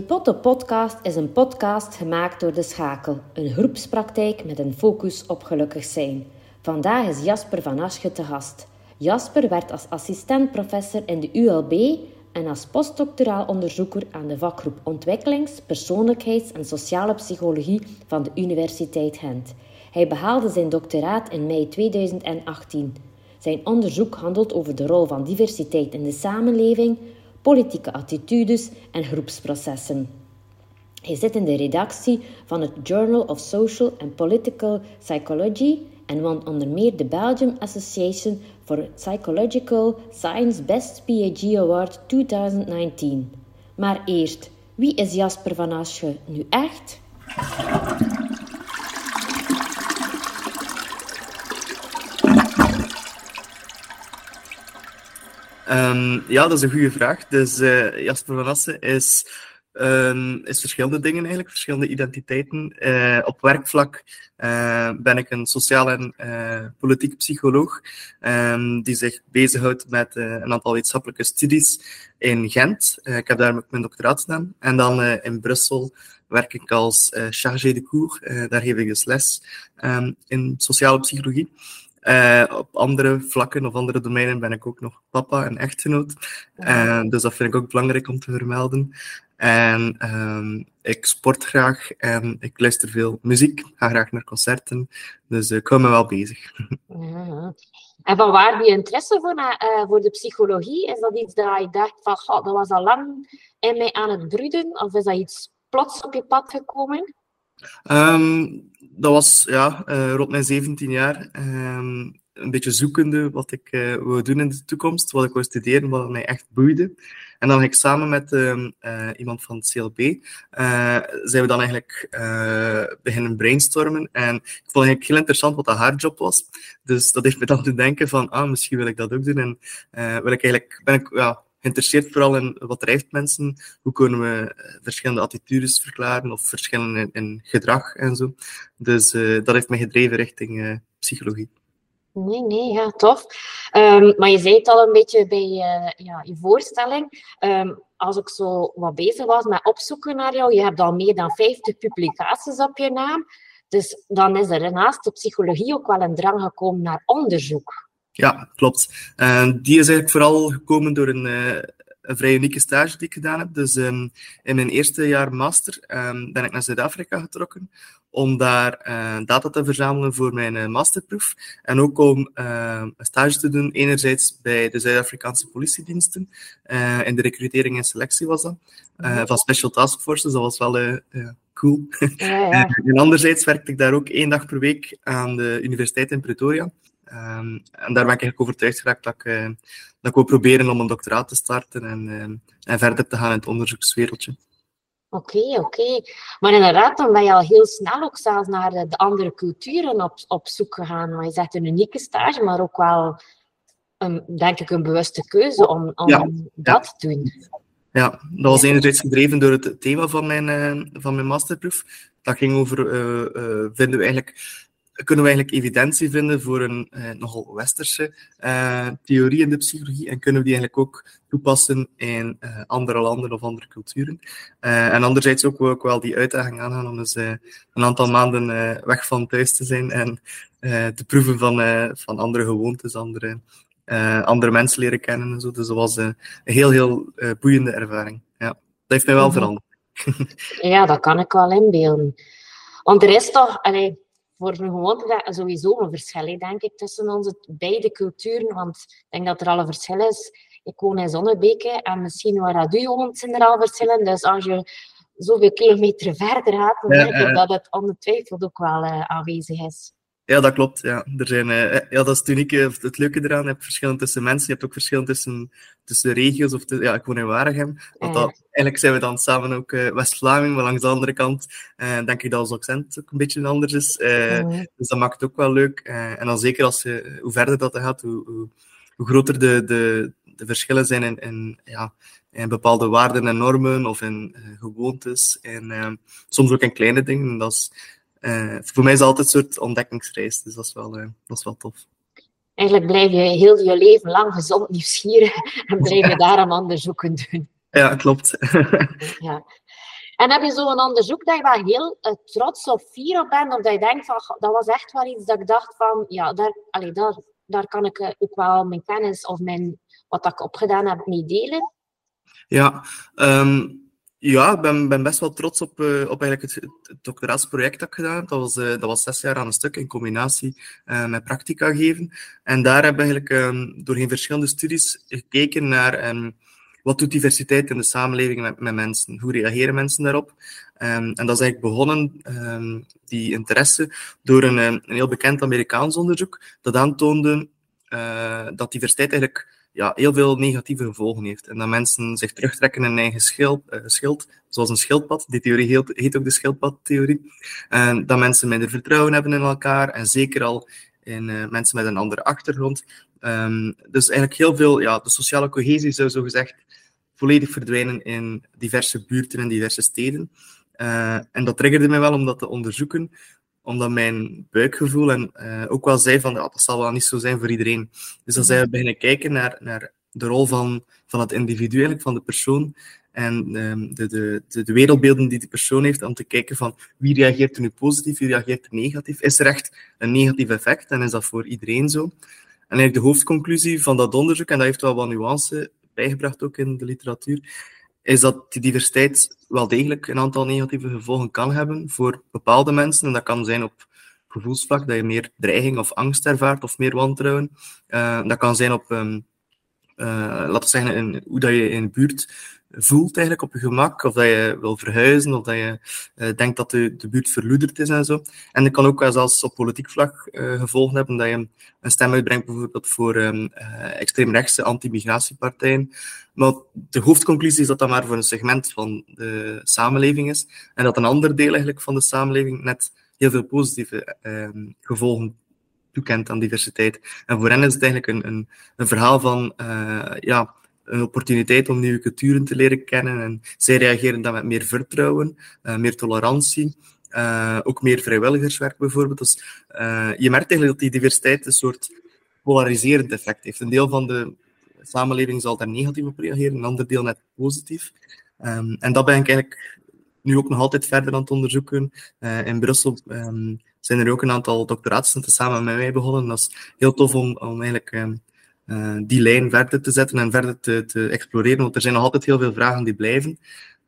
De Potte Podcast is een podcast gemaakt door De Schakel, een groepspraktijk met een focus op gelukkig zijn. Vandaag is Jasper van Asche te gast. Jasper werkt als assistent-professor in de ULB en als postdoctoraal onderzoeker aan de vakgroep Ontwikkelings-, Persoonlijkheids- en Sociale Psychologie van de Universiteit Gent. Hij behaalde zijn doctoraat in mei 2018. Zijn onderzoek handelt over de rol van diversiteit in de samenleving, politieke attitudes en groepsprocessen. Hij zit in de redactie van het Journal of Social and Political Psychology en won onder meer de Belgium Association for Psychological Science Best PhD Award 2019. Maar eerst, wie is Jasper van Asche nu echt? Um, ja, dat is een goede vraag. Dus uh, Jasper van Assen is, um, is verschillende dingen eigenlijk, verschillende identiteiten. Uh, op werkvlak uh, ben ik een sociaal en politiek psycholoog um, die zich bezighoudt met een aantal wetenschappelijke studies in Gent. ik heb daar mijn doctoraat gedaan. En dan in Brussel werk ik als chargé de cours. daar geef ik dus les in sociale psychologie. Uh, op andere vlakken of andere domeinen ben ik ook nog papa en echtgenoot. Uh, dus dat vind ik ook belangrijk om te vermelden. En um, ik sport graag en ik luister veel muziek, ga graag naar concerten. Dus ik hou me wel bezig. En van waar die interesse voor, uh, voor de psychologie? Is dat iets dat je dacht van, dat was al lang in mij aan het broeden? Of is dat iets plots op je pad gekomen? Um, dat was ja, uh, rond mijn 17 jaar um, een beetje zoekende wat ik uh, wil doen in de toekomst, wat ik wil studeren, wat mij echt boeide. En dan ik samen met uh, iemand van het CLB, zijn we dan eigenlijk beginnen brainstormen. En ik vond eigenlijk heel interessant wat dat haar job was. Dus dat heeft me dan te denken van, ah, misschien wil ik dat ook doen. En wil ik eigenlijk, ben ik ja, geïnteresseerd vooral in wat drijft mensen, hoe kunnen we eh, verschillende attitudes verklaren of verschillen in, gedrag en zo. Dus uh, dat heeft mij gedreven richting uh, psychologie. Nee, nee, ja, tof. Um, maar je zei het al een beetje bij ja, je voorstelling. Um, als ik zo wat bezig was met opzoeken naar jou, je hebt al meer dan 50 publicaties op je naam. Dus dan is er naast de psychologie ook wel een drang gekomen naar onderzoek. Ja, klopt. Uh, die is eigenlijk vooral gekomen door een, uh, een vrij unieke stage die ik gedaan heb. Dus um, in mijn eerste jaar master um, ben ik naar Zuid-Afrika getrokken om daar uh, data te verzamelen voor mijn masterproef. En ook om een stage te doen, enerzijds bij de Zuid-Afrikaanse politiediensten. in de recrutering en selectie was dat. van Special Task Forces, dat was wel cool. Ja, ja. en anderzijds werkte ik daar ook één dag per week aan de Universiteit in Pretoria. Um, en daar ben ik eigenlijk overtuigd geraakt dat ik, uh, dat ik wil proberen om een doctoraat te starten en, uh, en verder te gaan in het onderzoekswereldje. Oké, okay, oké. Okay. Maar inderdaad, dan ben je al heel snel ook zelfs naar de andere culturen op, op zoek gegaan. Maar je zegt een unieke stage, maar ook wel, een, denk ik, een bewuste keuze om, om ja, dat ja. te doen. Ja, dat was enerzijds gedreven door het thema van mijn, uh, van mijn masterproef. Dat ging over, vinden we eigenlijk kunnen we eigenlijk evidentie vinden voor een eh, nogal westerse eh, theorie in de psychologie en kunnen we die eigenlijk ook toepassen in uh, andere landen of andere culturen. En anderzijds ook ik wel die uitdaging aangaan om eens een aantal maanden weg van thuis te zijn en te proeven van, van andere gewoontes, andere, andere mensen leren kennen en zo. Dus dat was een heel, heel boeiende ervaring. Ja, dat heeft mij wel -hmm. veranderd. ja, dat kan ik wel inbeelden. Want er is toch... Allee voor een gewoonte sowieso een verschil, denk ik, tussen onze beide culturen. Want ik denk dat er al een verschil is. Ik woon in Zonnebeke en misschien waar dat u woont zijn er al verschillen. Dus als je zoveel kilometer verder gaat, dan denk ik dat het ongetwijfeld ook wel uh, aanwezig is. Ja, dat klopt. Ja. Er zijn, uh, ja, dat is het unieke, of het leuke eraan. Je hebt verschillen tussen mensen, je hebt ook verschillen tussen, tussen regio's. Of ja, ik woon in Waregem. Want dat, eigenlijk zijn we dan samen ook uh, West-Vlaming, maar langs de andere kant denk ik dat ons accent ook een beetje anders is. Dus dat maakt het ook wel leuk. en dan zeker als je, hoe verder dat gaat, hoe, hoe, hoe groter de, de, de verschillen zijn in, in, ja, in bepaalde waarden en normen of in gewoontes. En soms ook in kleine dingen. Dat is, voor mij is het altijd een soort ontdekkingsreis, dus dat is wel, uh, dat is wel tof. Eigenlijk blijf je heel je leven lang gezond nieuwsgierig en blijf je daarom onderzoeken doen. Ja, klopt. ja. En heb je zo'n onderzoek dat je wel heel uh, trots of fier op bent, of dat je denkt van, dat was echt wel iets dat ik dacht van, ja, daar, allee, daar, daar kan ik eh, ook wel mijn kennis of mijn, wat ik opgedaan heb mee delen? Ja, um, ja, ik ben, ben, best wel trots op, uh, op eigenlijk het, het doctoraatsproject dat ik gedaan heb. Dat was, uh, dat was zes jaar aan een stuk in combinatie uh, met practica geven. En daar heb ik eigenlijk um, doorheen verschillende studies gekeken naar um, wat doet diversiteit in de samenleving met, met mensen? Hoe reageren mensen daarop? Um, en dat is eigenlijk begonnen, die interesse, door een, een heel bekend Amerikaans onderzoek dat aantoonde dat diversiteit eigenlijk ja, heel veel negatieve gevolgen heeft. En dat mensen zich terugtrekken in eigen schild, uh, schild zoals een schildpad. Die theorie heet, ook de schildpadtheorie. En dat mensen minder vertrouwen hebben in elkaar en zeker al in uh, mensen met een andere achtergrond. Um, dus eigenlijk heel veel, ja, de sociale cohesie zou zo gezegd volledig verdwijnen in diverse buurten en diverse steden. Uh, en dat triggerde mij wel om dat te onderzoeken, omdat mijn buikgevoel en uh, ook wel zei van ja, dat zal wel niet zo zijn voor iedereen. Dus dan zijn we beginnen kijken naar, naar de rol van, van het individu, van de persoon. En um, de, de, de, de, wereldbeelden die die persoon heeft, om te kijken van wie reageert er nu positief, wie reageert er negatief. Is er echt een negatief effect en is dat voor iedereen zo? En eigenlijk de hoofdconclusie van dat onderzoek, en dat heeft wel wat nuance bijgebracht ook in de literatuur, is dat die diversiteit wel degelijk een aantal negatieve gevolgen kan hebben voor bepaalde mensen. En dat kan zijn op gevoelsvlak, dat je meer dreiging of angst ervaart of meer wantrouwen. Uh, dat kan zijn op, um, uh, laten we zeggen, in, hoe dat je in de buurt voelt eigenlijk op je gemak, of dat je wil verhuizen, of dat je uh, denkt dat de, de buurt verloederd is en zo. En dat kan ook wel zelfs op politiek vlak uh, gevolgen hebben, dat je een stem uitbrengt bijvoorbeeld voor um, uh, extreemrechtse anti-migratiepartijen. Maar de hoofdconclusie is dat dat maar voor een segment van de samenleving is, en dat een ander deel eigenlijk van de samenleving net heel veel positieve ehm, gevolgen toekent aan diversiteit. En voor hen is het eigenlijk een, een, een verhaal van ja, een opportuniteit om nieuwe culturen te leren kennen. En zij reageren dan met meer vertrouwen, uh, meer tolerantie, uh, ook meer vrijwilligerswerk bijvoorbeeld. Dus uh, je merkt eigenlijk dat die diversiteit een soort polariserend effect heeft. Een deel van de samenleving zal daar negatief op reageren, een ander deel net positief. Um, en dat ben ik eigenlijk nu ook nog altijd verder aan het onderzoeken. in Brussel um, zijn er ook een aantal doctoraatstudenten samen met mij begonnen. Dat is heel tof om, om eigenlijk uh, die lijn verder te zetten en verder te, te, exploreren. Want er zijn nog altijd heel veel vragen die blijven.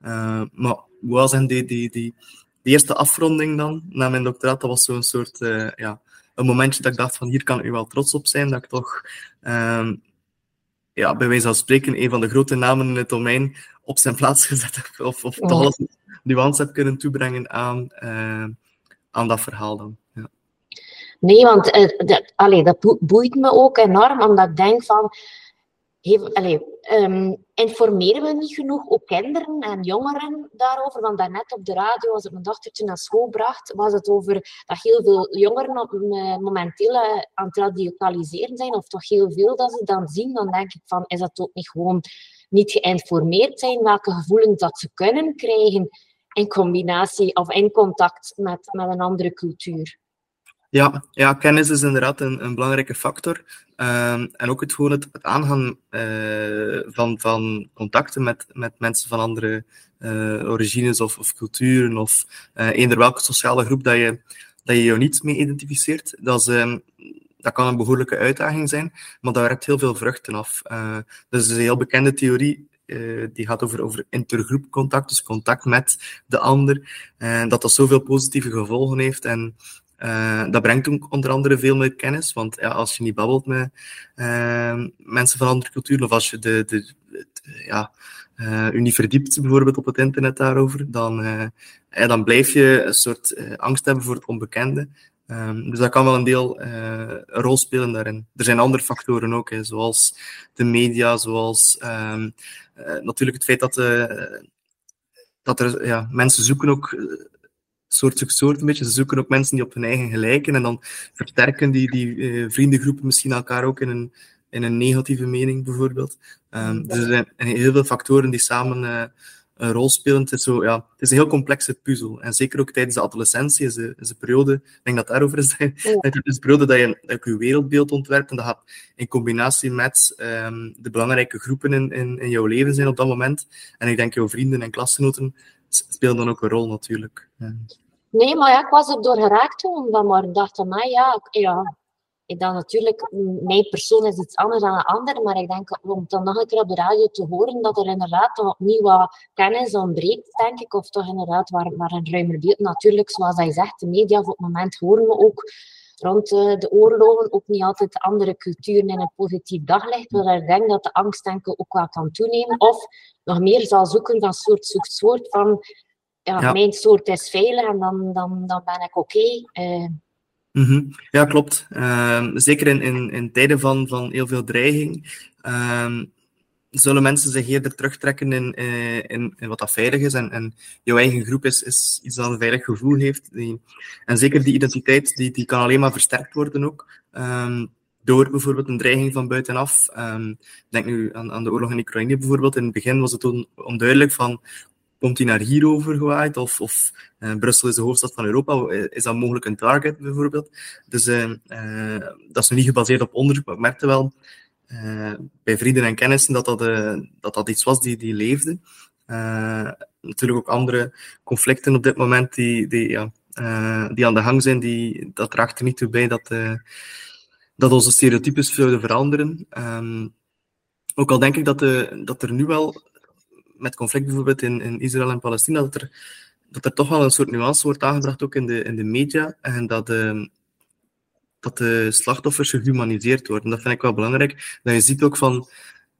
Uh, maar hoe was die, die, die, die eerste afronding dan, na mijn doctoraat, dat was zo'n soort, uh, ja, een momentje dat ik dacht van hier kan u wel trots op zijn, dat ik toch, uh, ja, bij wijze van spreken, een van de grote namen in het domein op zijn plaats gezet heb, of, of toch alles nuance heb kunnen toebrengen aan, aan dat verhaal dan. Nee, want uh, dat, dat boeit me ook enorm, omdat ik denk van... Um, informeren we niet genoeg ook kinderen en jongeren daarover? Want daarnet op de radio, als ik mijn dochtertje naar school bracht, was het over dat heel veel jongeren uh, momenteel uh, aan het radicaliseren zijn, of toch heel veel dat ze dan zien. Dan denk ik van, is dat ook niet gewoon niet geïnformeerd zijn welke gevoelens dat ze kunnen krijgen in combinatie of in contact met, met een andere cultuur? Ja, ja, kennis is inderdaad een, belangrijke factor. Um, en ook het, gewoon het, aangaan uh, van, van contacten met, met mensen van andere uh, origines of, of culturen of uh, eender welke sociale groep dat je, dat je jou niet mee identificeert. Dat, is, um, dat kan een behoorlijke uitdaging zijn, maar daar werkt heel veel vruchten af. dus is een heel bekende theorie die gaat over, over intergroepcontact, dus contact met de ander. En dat dat zoveel positieve gevolgen heeft. En uh, dat brengt ook onder andere veel meer kennis, want ja, als je niet babbelt met uh, mensen van andere culturen, of als je de, de, ja, uh, u niet verdiept bijvoorbeeld op het internet daarover, dan, dan blijf je een soort angst hebben voor het onbekende. Um, dus dat kan wel een deel een rol spelen daarin. Er zijn andere factoren ook, zoals de media, zoals um, natuurlijk het feit dat, dat er ja, mensen zoeken ook soort zoekt soort een beetje. Ze zoeken ook mensen die op hun eigen gelijken en dan versterken die, die uh, vriendengroepen misschien elkaar ook in een, in een negatieve mening bijvoorbeeld. Um, dus er zijn heel veel factoren die samen uh, een rol spelen. Het is, zo, ja, het is een heel complexe puzzel. En zeker ook tijdens de adolescentie is een, is een periode, ik denk dat daarover is, ja. het is een periode dat je, dat je wereldbeeld ontwerpt en dat gaat in combinatie met um, de belangrijke groepen in, in, in jouw leven zijn op dat moment. En ik denk jouw vrienden en klasgenoten speelt dan ook een rol natuurlijk. Nee, maar ja, ik was er door geraakt toen, maar ik dacht aan mij, ja, ja, ik dan natuurlijk, mijn persoon is iets anders dan een ander, maar ik denk om dan nog een keer op de radio te horen dat er inderdaad toch opnieuw wat kennis ontbreekt, denk ik, of toch inderdaad waar, waar een ruimer beeld. Natuurlijk, zoals hij zegt, de media op het moment horen we ook rond eh, de oorlogen ook niet altijd andere culturen in een positief daglicht, waar ik denk dat de angst denk ook wel kan toenemen, of nog meer zal zoeken van soort zoekt soort van ja, mijn soort is veilig en dan, dan, dan ben ik oké. Okay. Mhm. Ja, klopt. Ehm, zeker in, in, in tijden van, van heel veel dreiging ehm, zullen mensen zich eerder terugtrekken in, eh, in, in, wat dat veilig is. En, en jouw eigen groep is, is iets dat een veilig gevoel heeft. Die, en zeker die identiteit, die, die kan alleen maar versterkt worden ook. Um, door bijvoorbeeld een dreiging van buitenaf. denk nu aan, aan de oorlog in Oekraïne bijvoorbeeld. In het begin was het onduidelijk van komt hij naar hier overgewaaid? Of, of uh, Brussel is de hoofdstad van Europa. Is dat mogelijk een target, bijvoorbeeld? Dus uh, dat is niet gebaseerd op onderzoek, maar ik merkte wel bij vrienden en kennissen dat dat, dat, dat iets was die, die leefde. natuurlijk ook andere conflicten op dit moment die, die, ja, die aan de gang zijn, die, dat draagt er niet toe bij dat, dat onze stereotypes zouden veranderen. Um, ook al denk ik dat, de, dat er nu wel met conflict bijvoorbeeld in, in Israël en Palestina, dat er, dat er toch wel een soort nuance wordt aangebracht, ook in de, in de media, en dat, uh, dat de slachtoffers gehumaniseerd worden. Dat vind ik wel belangrijk. Dat je ziet ook van,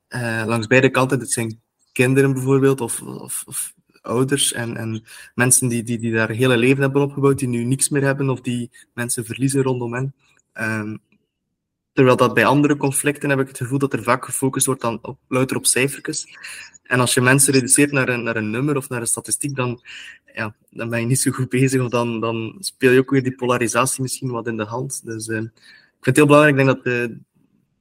uh, langs beide kanten, dit zijn kinderen bijvoorbeeld, of, of, of ouders en, en mensen die, die, die daar hele leven hebben opgebouwd, die nu niks meer hebben, of die mensen verliezen rondom hen. Um, terwijl dat bij andere conflicten heb ik het gevoel dat er vaak gefocust wordt aan, op, louter op cijfertjes. En als je mensen reduceert naar een, naar een nummer of naar een statistiek, dan, ja, dan ben je niet zo goed bezig. Of dan, dan speel je ook weer die polarisatie misschien wat in de hand. Dus uh, ik vind het heel belangrijk. Ik denk dat de,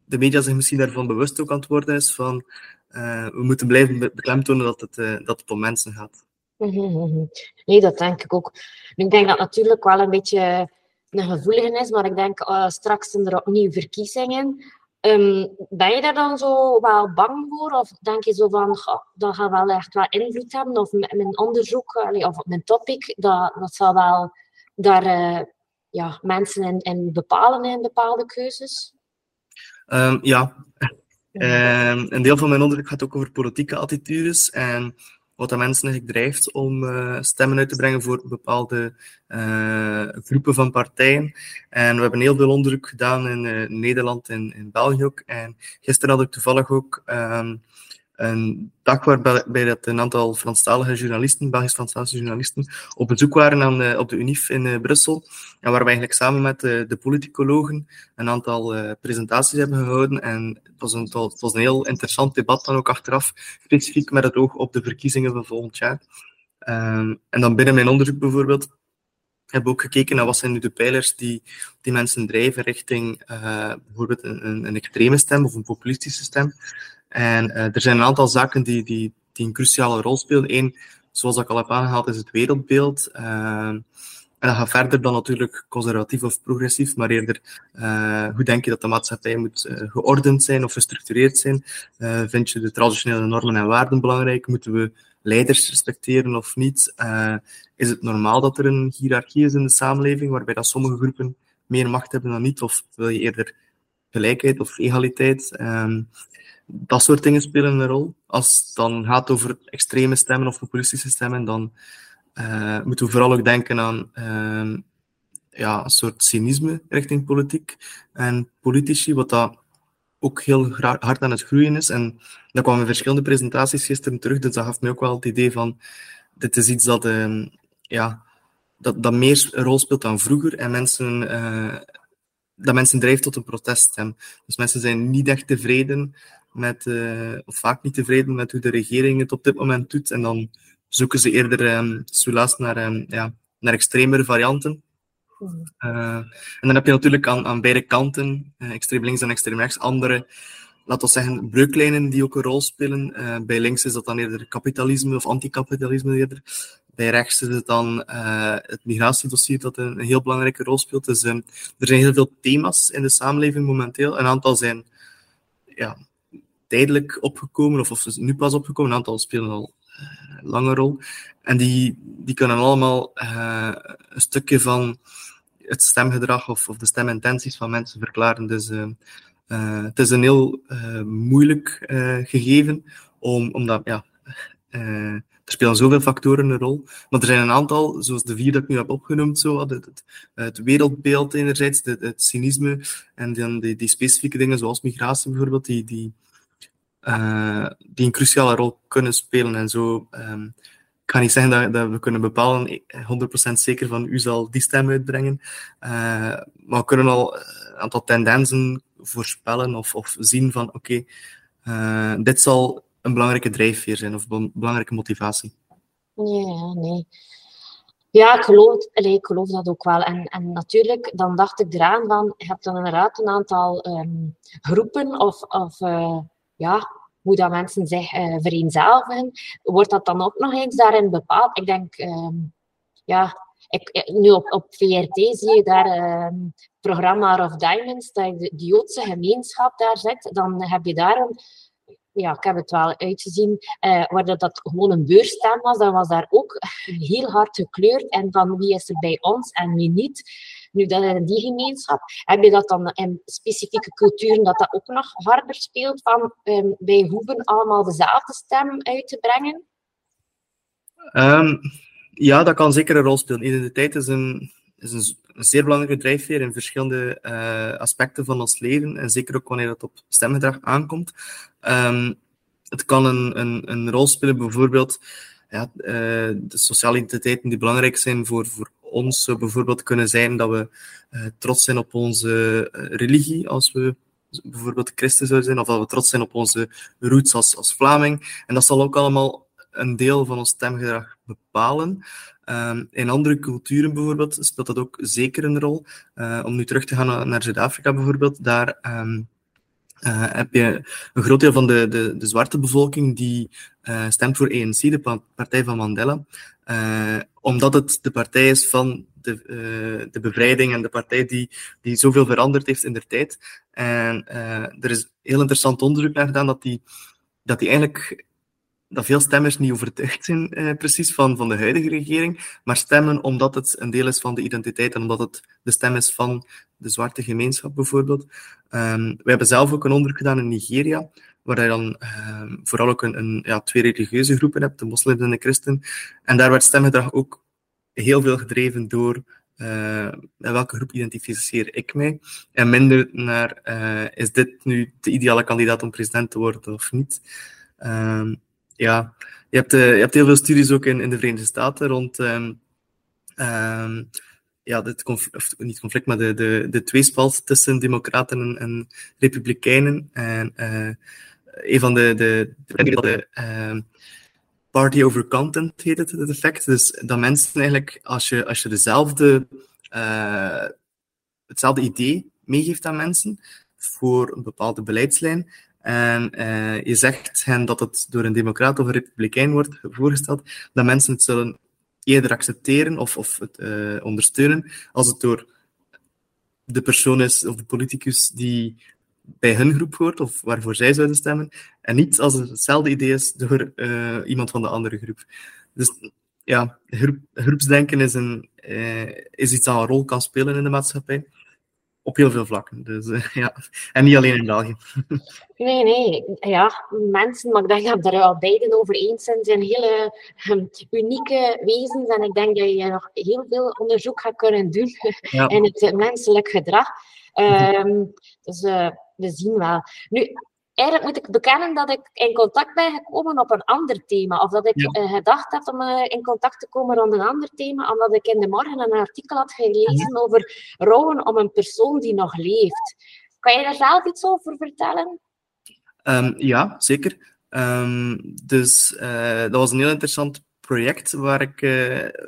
de media zich misschien daarvan bewust ook aan het worden is. Van, uh, we moeten blijven beklemtonen dat het, uh, dat het om mensen gaat. Nee, dat denk ik ook. Ik denk dat natuurlijk wel een beetje een gevoelige is, maar ik denk uh, straks zijn er opnieuw verkiezingen. Um, ben je daar dan zo wel bang voor? Of denk je zo van, dat gaat wel echt wel invloed hebben? Of mijn onderzoek, of mijn topic, dat, dat zal wel daar uh, ja, mensen in, in, bepalen in bepaalde keuzes? Um, ja. Um, een deel van mijn onderzoek gaat ook over politieke attitudes. En wat dat mensen eigenlijk drijft om uh, stemmen uit te brengen voor bepaalde uh, groepen van partijen. En we hebben heel veel onderzoek gedaan in uh, Nederland en in België ook. En gisteren had ik toevallig ook um, een dag waarbij dat een aantal Franstalige journalisten, Belgisch-Franstalige journalisten, op bezoek waren aan, op de UNIF in uh, Brussel. En waar we eigenlijk samen met uh, de politicologen een aantal presentaties hebben gehouden. En het was, een, het was een heel interessant debat dan ook achteraf, specifiek met het oog op de verkiezingen van volgend jaar. Um, en dan binnen mijn onderzoek bijvoorbeeld we ook gekeken naar wat zijn nu de pijlers die, die mensen drijven richting bijvoorbeeld een, een extreme stem of een populistische stem. En uh, er zijn een aantal zaken die, die, die een cruciale rol spelen. Eén, zoals ik al heb aangehaald, is het wereldbeeld. Uh, en dat gaat verder dan natuurlijk conservatief of progressief, maar eerder uh, hoe denk je dat de maatschappij moet uh, geordend zijn of gestructureerd zijn? Vind je de traditionele normen en waarden belangrijk? Moeten we leiders respecteren of niet? is het normaal dat er een hiërarchie is in de samenleving, waarbij dat sommige groepen meer macht hebben dan niet? Of wil je eerder gelijkheid of egaliteit? Dat soort dingen spelen een rol. Als het dan gaat over extreme stemmen of populistische stemmen, dan uh, moeten we vooral ook denken aan uh, ja, een soort cynisme richting politiek en politici, wat dat ook heel hard aan het groeien is. En dat kwam in verschillende presentaties gisteren terug, dus dat gaf me ook wel het idee van, dit is iets dat, uh, ja, dat, dat meer een rol speelt dan vroeger en mensen, uh, dat mensen drijft tot een proteststem. Dus mensen zijn niet echt tevreden met, uh, of vaak niet tevreden met hoe de regering het op dit moment doet. En dan zoeken ze eerder um, naar, um, ja, naar extremere varianten. Uh, en dan heb je natuurlijk aan, aan beide kanten, uh, extreem links en extreem rechts, andere, laten we zeggen, breuklijnen die ook een rol spelen. Uh, bij links is dat dan eerder kapitalisme of anticapitalisme eerder. Bij rechts is het dan het migratiedossier dat een, een, heel belangrijke rol speelt. Dus er zijn heel veel thema's in de samenleving momenteel. Een aantal zijn ja, tijdelijk opgekomen, of, of nu pas opgekomen. Een aantal spelen al lange rol. En die, die kunnen allemaal een stukje van het stemgedrag of, of de stemintenties van mensen verklaren. Dus het is een heel moeilijk gegeven, om, omdat ja, er spelen zoveel factoren een rol. Maar er zijn een aantal, zoals de vier dat ik nu heb opgenoemd, zo, het, het, het wereldbeeld enerzijds, het, het, cynisme en dan die, die, specifieke dingen zoals migratie bijvoorbeeld, die, die, uh, die een cruciale rol kunnen spelen. En zo um, ik ga niet zeggen dat, dat, we kunnen bepalen, 100% zeker van u zal die stem uitbrengen, uh, maar we kunnen al een aantal tendensen voorspellen of, of zien van oké, uh, dit zal een belangrijke drijfveer zijn of een belangrijke motivatie. Ja, nee. Ja, ik geloof, ik geloof dat ook wel. En, en natuurlijk, dan dacht ik eraan van, je hebt dan inderdaad een aantal um, groepen of, of ja, hoe dat mensen zich uh, vereenzelvigen. Wordt dat dan ook nog eens daarin bepaald? Ik denk, um, ja, ik, nu op, op VRT zie je daar um, programma of Diamonds, dat de, de Joodse gemeenschap daar zet. Dan heb je daar een, ja, ik heb het wel uitgezien, uh, waar dat, dat gewoon een beurstem was, dan was daar ook heel hard gekleurd en van wie is er bij ons en wie niet. Nu, dat in die gemeenschap, heb je dat dan in specifieke culturen dat dat ook nog harder speelt, van um, wij hoeven allemaal dezelfde stem uit te brengen? Um, ja, dat kan zeker een rol spelen. Identiteit is een, is een, een zeer belangrijke drijfveer in verschillende uh, aspecten van ons leven. En zeker ook wanneer het op stemgedrag aankomt. Um, het kan een, een, een rol spelen, bijvoorbeeld ja, uh, de sociale identiteiten die belangrijk zijn voor, voor ons. Zou bijvoorbeeld kunnen zijn dat we uh, trots zijn op onze religie, als we bijvoorbeeld christen zouden zijn, of dat we trots zijn op onze roots als, als Vlaming. En dat zal ook allemaal een deel van ons stemgedrag bepalen. Um, in andere culturen bijvoorbeeld speelt dat ook zeker een rol. Om nu terug te gaan naar, Zuid-Afrika bijvoorbeeld, daar um, uh, heb je een groot deel van de, de, de zwarte bevolking die uh, stemt voor ANC, de partij van Mandela, omdat het de partij is van de, de bevrijding en de partij die, die zoveel veranderd heeft in de tijd. En er is heel interessant onderzoek naar gedaan dat die, dat die eigenlijk dat veel stemmers niet overtuigd zijn eh, precies van, van de huidige regering, maar stemmen omdat het een deel is van de identiteit en omdat het de stem is van de zwarte gemeenschap bijvoorbeeld. Um, we hebben zelf ook een onderzoek gedaan in Nigeria, waar je dan um, vooral ook een, ja, twee religieuze groepen hebt, de moslims en de christen. En daar werd stemgedrag ook heel veel gedreven door in welke groep identificeer ik mij? En minder naar, uh, is dit nu de ideale kandidaat om president te worden of niet? Um, ja, je hebt, uh, je hebt heel veel studies ook in, in de Verenigde Staten rond um, um, ja, dit of niet conflict, maar de, de, de tweespalt tussen democraten en, en republikeinen. En uh, een van de, de, de, de uh, party over content heet het, het effect. Dus dat mensen eigenlijk, als je, als je dezelfde, uh, hetzelfde idee meegeeft aan mensen voor een bepaalde beleidslijn, en uh, je zegt hen dat het door een democraat of een republikein wordt voorgesteld, dat mensen het zullen eerder accepteren of, of het uh, ondersteunen als het door de persoon is of de politicus die bij hun groep hoort of waarvoor zij zouden stemmen, en niet als het hetzelfde idee is door uh, iemand van de andere groep. Dus ja, groep, groepsdenken is, een, is iets dat een rol kan spelen in de maatschappij op heel veel vlakken. Dus, uh, ja. En niet alleen in België. Nee, nee. Ja, mensen, maar ik denk dat we er al beiden over eens zijn, zijn hele um, unieke wezens. En ik denk dat je nog heel veel onderzoek gaat kunnen doen ja. in het menselijk gedrag. Um, dus uh, we zien wel. Nu, eigenlijk moet ik bekennen dat ik in contact ben gekomen op een ander thema. Of dat ik ja. uh, gedacht heb om uh, in contact te komen rond een ander thema, omdat ik in de morgen een artikel had gelezen ja. over rouwen om een persoon die nog leeft. Kan je daar zelf iets over vertellen? Um, ja, zeker. Um, dus uh, dat was een heel interessant project waar ik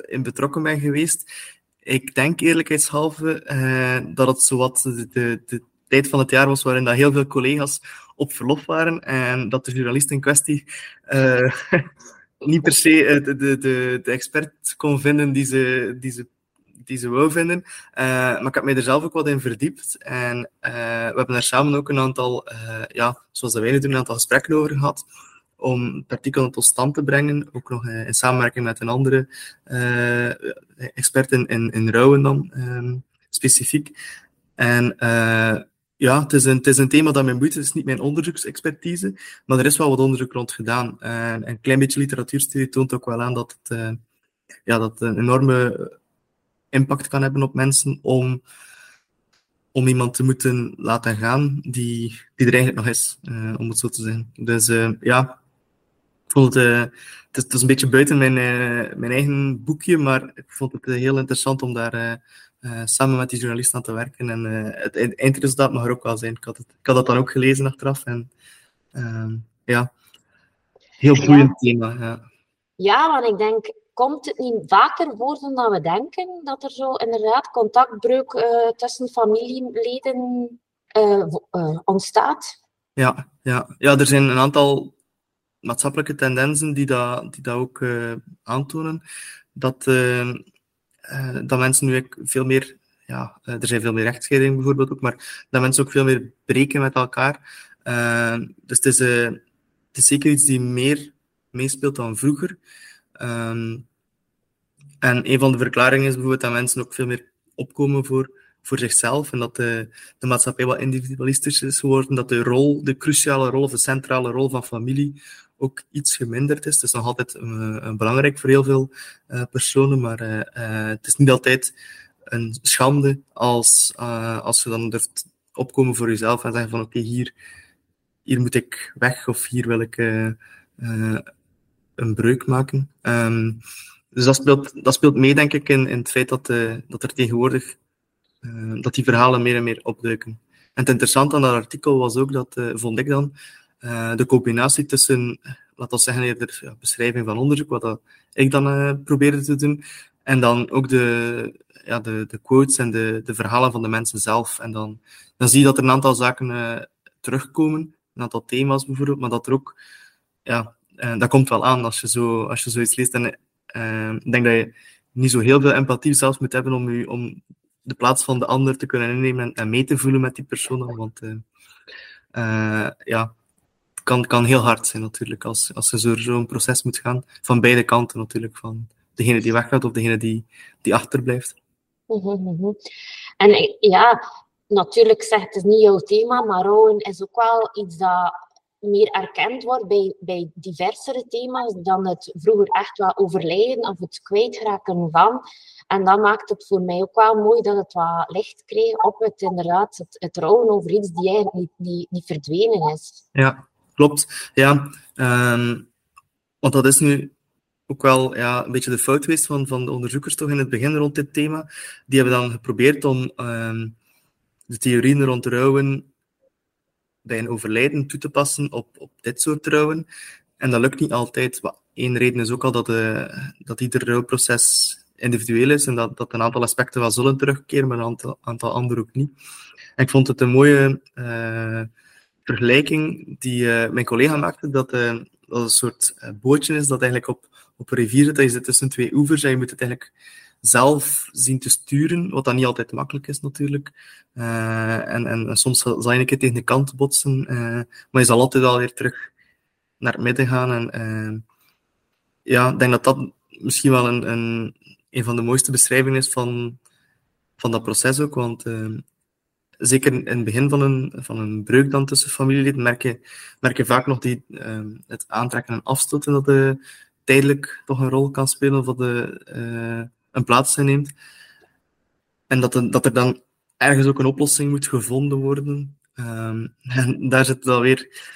in betrokken ben geweest. Ik denk eerlijkheidshalve dat het zowat de, de, de tijd van het jaar was waarin dat heel veel collega's op verlof waren en dat de journalist in kwestie uh, niet per se de, de, de, de, expert kon vinden die ze, die ze, die ze wou vinden. Uh, maar ik heb mij er zelf ook wat in verdiept en we hebben daar samen ook een aantal, ja, zoals wij nu doen, een aantal gesprekken over gehad om het artikel tot stand te brengen, ook nog in samenwerking met een andere expert in, in, in rouwen dan, ehm, specifiek. En ja, het is, een, het is een thema dat mij boeit. Het is niet mijn onderzoeksexpertise, maar er is wel wat onderzoek rond gedaan. En een klein beetje literatuurstudie toont ook wel aan dat het, uh, ja, dat een enorme impact kan hebben op mensen om, om iemand te moeten laten gaan die, die er eigenlijk nog is, uh, om het zo te zeggen. Dus ja, vond het, het, is, is een beetje buiten mijn, mijn eigen boekje, maar ik vond het heel interessant om daar samen met die journalist aan te werken. En uh, het eindresultaat mag er ook wel zijn. Ik had, het, ik had dat dan ook gelezen achteraf. En uh, ja, heel boeiend ja. thema. Ja. ja, want ik denk, komt het niet vaker voor dan we denken? Dat er zo inderdaad contactbreuk uh, tussen familieleden ontstaat? Ja, ja. ja, er zijn een aantal maatschappelijke tendensen die dat, die dat ook aantonen. Dat uh, dat mensen nu veel meer, ja, uh, er zijn veel meer rechtscheidingen bijvoorbeeld ook, maar dat mensen ook veel meer breken met elkaar. Uh, dus het is, het is zeker iets die meer meespeelt dan vroeger. Um, en een van de verklaringen is bijvoorbeeld dat mensen ook veel meer opkomen voor, voor zichzelf en dat de, de maatschappij wat individualistisch is geworden, dat de rol, de cruciale rol of de centrale rol van familie ook iets geminderd is. Het is nog altijd uh, belangrijk voor heel veel uh, personen, maar uh, het is niet altijd een schande als, als je dan durft opkomen voor jezelf en zeggen van oké, hier, hier moet ik weg of hier wil ik een breuk maken. Um, dus dat speelt, dat speelt mee, denk ik, in, in het feit dat, dat er tegenwoordig dat die verhalen meer en meer opduiken. En het interessante aan dat artikel was ook dat, vond ik dan, uh, de combinatie tussen, laten we zeggen, eerder ja, beschrijving van onderzoek, wat ik dan uh, probeerde te doen, en dan ook de, ja, de, de quotes en de, de verhalen van de mensen zelf. En dan, dan zie je dat er een aantal zaken uh, terugkomen, een aantal thema's bijvoorbeeld, maar dat er ook, ja, dat komt wel aan als je, zo, als je zoiets leest. En ik denk dat je niet zo heel veel empathie zelfs moet hebben om, je, om de plaats van de ander te kunnen innemen en, en mee te voelen met die persoon. Want ja, kan, kan heel hard zijn natuurlijk, als, als je zo, zo'n proces moet gaan. Van beide kanten natuurlijk, van degene die weggaat of degene die, die achterblijft. Mm En ja, natuurlijk zegt het is niet jouw thema, maar rouwen is ook wel iets dat meer erkend wordt bij, bij diversere thema's dan het vroeger echt wel overlijden of het kwijtraken van. En dat maakt het voor mij ook wel mooi dat het wat licht kreeg op het inderdaad, het, het rouwen over iets die eigenlijk niet, die, die verdwenen is. Ja, klopt. Ja, um, want dat is nu ook wel ja, een beetje de fout geweest van, van de onderzoekers toch in het begin rond dit thema. Die hebben dan geprobeerd om um, de theorieën rond rouwen bij een overlijden toe te passen op, op dit soort trouwen. En dat lukt niet altijd. Eén reden is ook al dat, de, dat ieder rouwproces individueel is en dat, dat een aantal aspecten wel zullen terugkeren, maar een aantal, aantal andere ook niet. Ik vond het een mooie uh, vergelijking die uh, mijn collega maakte, dat, uh, dat een soort bootje is dat eigenlijk op, op een rivier zit. Dat je zit tussen twee oevers en je moet het eigenlijk zelf zien te sturen, wat dan niet altijd makkelijk is natuurlijk. Uh, en, en, soms zal je een keer tegen de kant botsen, maar je zal altijd wel weer terug naar het midden gaan. En ja, ik denk dat dat misschien wel een, een, een van de mooiste beschrijvingen is van, van dat proces ook, want zeker in het begin van een, van een breuk dan tussen familieleden merk je, merk je vaak nog die, het aantrekken en afstoten dat de, tijdelijk toch een rol kan spelen of dat de, een plaats inneemt. En dat, er, dat er dan ergens ook een oplossing moet gevonden worden. Um, en daar zit het alweer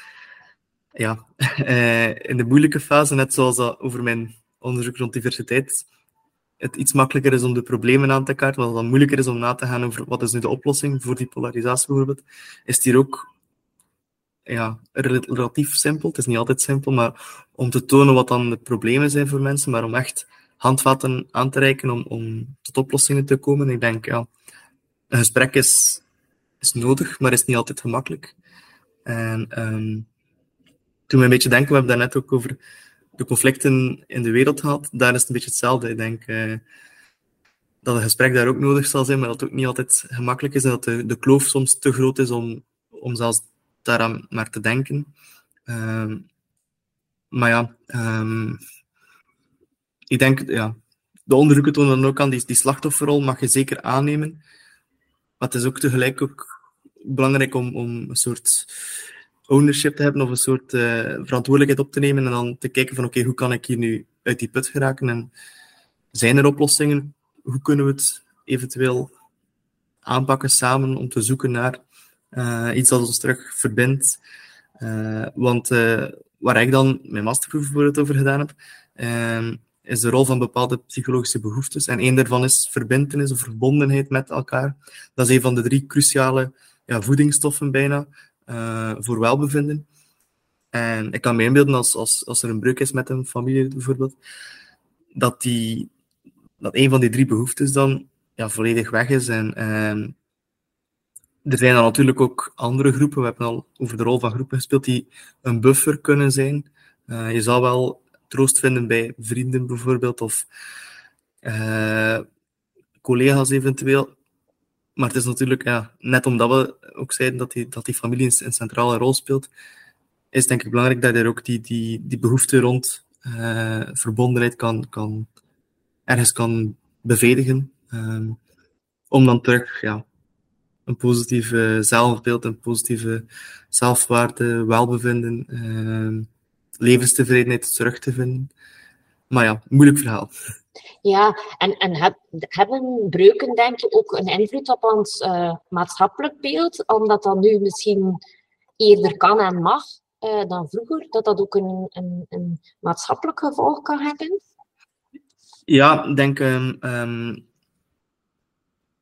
ja, uh, in de moeilijke fase, net zoals dat over mijn onderzoek rond diversiteit het iets makkelijker is om de problemen aan te kaarten, wat dan moeilijker is om na te gaan over wat is nu de oplossing voor die polarisatie bijvoorbeeld, is hier ook ja, relatief simpel. Het is niet altijd simpel, maar om te tonen wat dan de problemen zijn voor mensen, maar om echt handvatten aan te reiken om, om tot oplossingen te komen. Ik denk, ja, een gesprek is, is nodig, maar is niet altijd gemakkelijk. En um, toen we een beetje denken, we hebben daarnet ook over de conflicten in de wereld gehad, daar is het een beetje hetzelfde. Ik denk uh, dat een gesprek daar ook nodig zal zijn, maar dat het ook niet altijd gemakkelijk is en dat de, de kloof soms te groot is om, om zelfs daaraan maar te denken. Um, maar ja, ehm, ik denk, ja, de onderzoeken tonen dan ook aan, die, die slachtofferrol mag je zeker aannemen. Maar het is ook tegelijk ook belangrijk om, om een soort ownership te hebben of een soort uh, verantwoordelijkheid op te nemen en dan te kijken van oké, hoe kan ik hier nu uit die put geraken en zijn er oplossingen? Hoe kunnen we het eventueel aanpakken samen om te zoeken naar uh, iets dat ons terug verbindt? Uh, want waar ik dan mijn masterproef bijvoorbeeld over gedaan heb, is de rol van bepaalde psychologische behoeftes. En één daarvan is verbindenis of verbondenheid met elkaar. Dat is een van de drie cruciale ja, voedingsstoffen bijna uh, voor welbevinden. En ik kan me inbeelden als, als, als er een breuk is met een familie bijvoorbeeld, dat, die, dat een van die drie behoeftes dan ja, volledig weg is. En, en er zijn dan natuurlijk ook andere groepen, we hebben al over de rol van groepen gespeeld, die een buffer kunnen zijn. Uh, je zal wel troost vinden bij vrienden bijvoorbeeld, of uh, collega's eventueel. Maar het is natuurlijk, ja, net omdat we ook zeiden dat die, dat die familie een, centrale rol speelt, is denk ik belangrijk dat er ook die, die, die behoefte rond uh, verbondenheid kan, kan, ergens kan bevredigen. Um, om dan terug ja, een positieve zelfbeeld, een positieve zelfwaarde, welbevinden, uh, levenstevredenheid terug te vinden. Maar ja, moeilijk verhaal. Ja, en, en heb, hebben breuken, denk je, ook een invloed op ons uh, maatschappelijk beeld? Omdat dat nu misschien eerder kan en mag uh, dan vroeger, dat dat ook een, een, maatschappelijk gevolg kan hebben? Ja, ik denk. Um, um,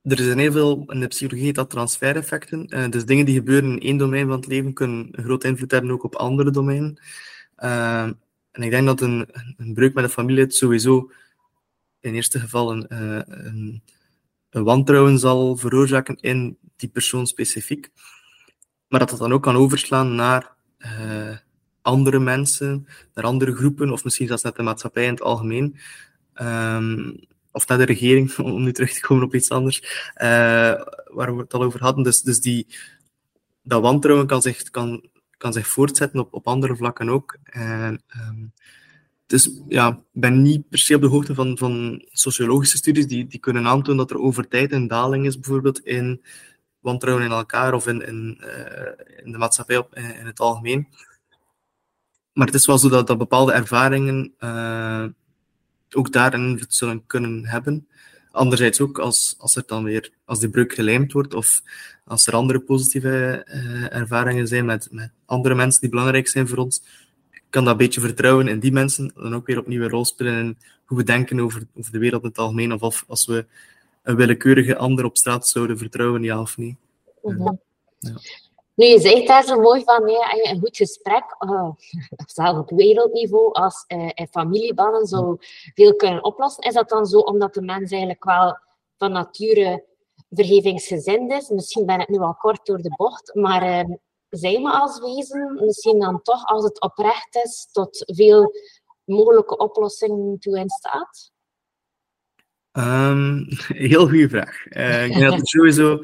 er zijn heel veel in de psychologie dat transfereffecten. Uh, dus dingen die gebeuren in één domein van het leven kunnen een grote invloed hebben ook op andere domeinen. Uh, en ik denk dat een, een breuk met een familie het sowieso in eerste geval een, uh, een, een, wantrouwen zal veroorzaken in die persoon specifiek. Maar dat dat dan ook kan overslaan naar uh, andere mensen, naar andere groepen, of misschien zelfs net de maatschappij in het algemeen. Um, of naar de regering, om nu terug te komen op iets anders, uh, waar we het al over hadden. Dus, dus die, dat wantrouwen kan zich, kan, kan zich voortzetten op, op andere vlakken ook. En, um, dus ja, ik ben niet per se op de hoogte van, van sociologische studies die, die kunnen aantonen dat er over tijd een daling is, bijvoorbeeld in wantrouwen in elkaar of in, in, uh, in de maatschappij op, in, in, het algemeen. Maar het is wel zo dat, dat bepaalde ervaringen uh, ook daarin invloed zullen kunnen hebben. Anderzijds ook als, als er dan weer, als die breuk gelijmd wordt of als er andere positieve uh, ervaringen zijn met, met andere mensen die belangrijk zijn voor ons, kan dat een beetje vertrouwen in die mensen dan ook weer opnieuw een rol spelen in hoe we denken over, over de wereld in het algemeen, of, of als we een willekeurige ander op straat zouden vertrouwen, ja of niet. Mm -hmm. ja. Nu, je zegt daar zo mooi van, ja, een goed gesprek, uh, zelfs op wereldniveau, als uh, in familiebanden zou veel kunnen oplossen. Is dat dan zo omdat de mens eigenlijk wel van nature vergevingsgezind is? Misschien ben ik nu al kort door de bocht, maar uh, zijn we als wezen misschien dan toch, als het oprecht is, tot veel mogelijke oplossingen toe in staat? Um, heel goede vraag. Uh, ik denk dat er sowieso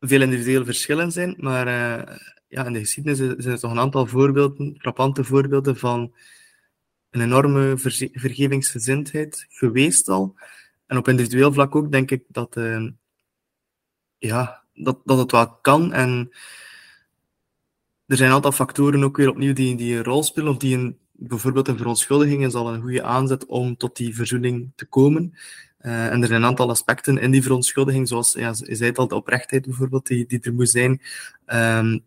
veel individuele verschillen zijn, maar uh, ja, in de geschiedenis zijn er toch een aantal voorbeelden, frappante voorbeelden van een enorme vergevingsgezindheid geweest al. En op individueel vlak ook denk ik dat, uh, ja, dat, dat het wel kan. En er zijn een aantal factoren ook weer opnieuw die, die een rol spelen, of die een, bijvoorbeeld een verontschuldiging is al een goede aanzet om tot die verzoening te komen. Uh, en er zijn een aantal aspecten in die verontschuldiging, zoals ja, je zei al, de oprechtheid bijvoorbeeld, die, die er moet zijn. Um,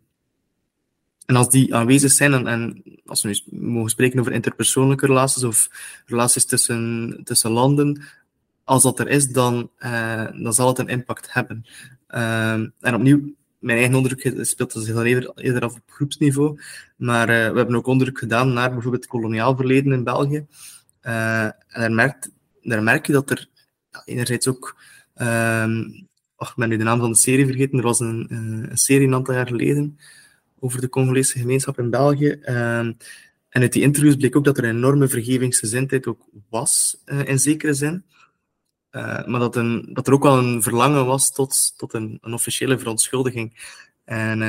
en als die aanwezig zijn, en, en, als we nu mogen spreken over interpersoonlijke relaties of relaties tussen, tussen landen, als dat er is, dan, uh, dan zal het een impact hebben. Uh, en opnieuw, mijn eigen onderzoek speelt zich al eerder, af op groepsniveau. Maar uh, we hebben ook onderzoek gedaan naar bijvoorbeeld het koloniaal verleden in België. Uh, en daar, merkt, merk je dat er enerzijds ook. Um, oh, ik ben nu de naam van de serie vergeten. Er was een, een serie een aantal jaar geleden over de Congolese gemeenschap in België. Um, en uit die interviews bleek ook dat er een enorme vergevingsgezindheid ook was, uh, in zekere zin. Uh, maar dat, een, dat er ook wel een verlangen was tot, tot een, een officiële verontschuldiging. En uh,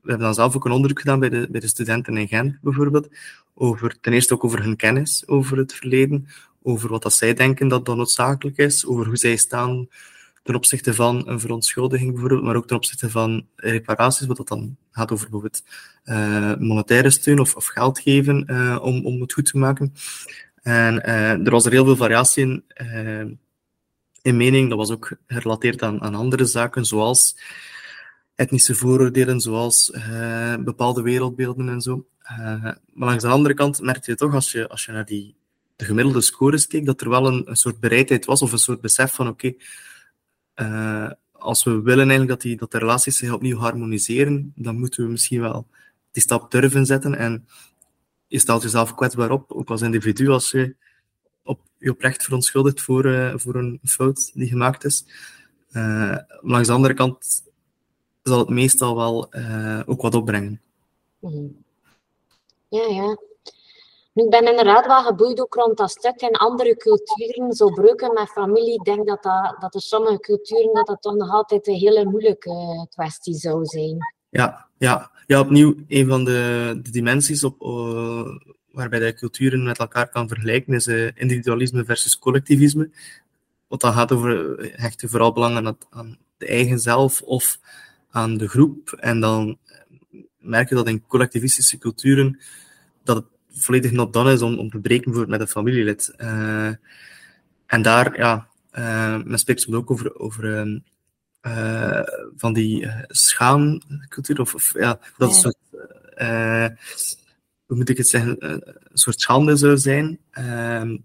we hebben dan zelf ook een onderzoek gedaan bij de, bij de studenten in Gent bijvoorbeeld, over, ten eerste ook over hun kennis over het verleden, over wat dat zij denken dat dat noodzakelijk is, over hoe zij staan ten opzichte van een verontschuldiging bijvoorbeeld, maar ook ten opzichte van reparaties, wat dat dan gaat over bijvoorbeeld uh, monetaire steun of, of geld geven om, om het goed te maken. En er was er heel veel variatie in, in mening. Dat was ook gerelateerd aan, aan andere zaken, zoals etnische vooroordelen, zoals bepaalde wereldbeelden en zo. maar langs de andere kant merkte je toch, als je, als je naar die, de gemiddelde scores keek, dat er wel een, soort bereidheid was, of een soort besef van oké, uh, als we willen eigenlijk dat, die, dat de relaties zich opnieuw harmoniseren, dan moeten we misschien wel die stap durven zetten. En je stelt jezelf kwetsbaar op, ook als individu, als je op, je oprecht verontschuldigt voor, uh, voor een fout die gemaakt is. Uh, langs de andere kant zal het meestal wel uh, ook wat opbrengen. Mm. Ja, ja. Ik ben inderdaad wel geboeid ook rond dat stuk. In andere culturen, zo breuken met familie, ik denk dat, dat, dat er sommige culturen dat dat toch nog altijd een hele moeilijke kwestie zou zijn. Ja, ja. ja opnieuw een van de, de dimensies op, uh, waarbij de culturen met elkaar kan vergelijken is uh, individualisme versus collectivisme. Wat dan gaat over eh, hechten vooral belang aan, het, aan de eigen zelf of aan de groep. En dan merk je dat in collectivistische culturen dat het volledig not done is om, om te breken voor met een familielid. Uh, en daar, ja, uh, men spreekt soms ook over, over uh, van die schaamcultuur, of, of, ja, dat is soort, hoe moet ik het zeggen, een soort schande zou zijn. Ehm,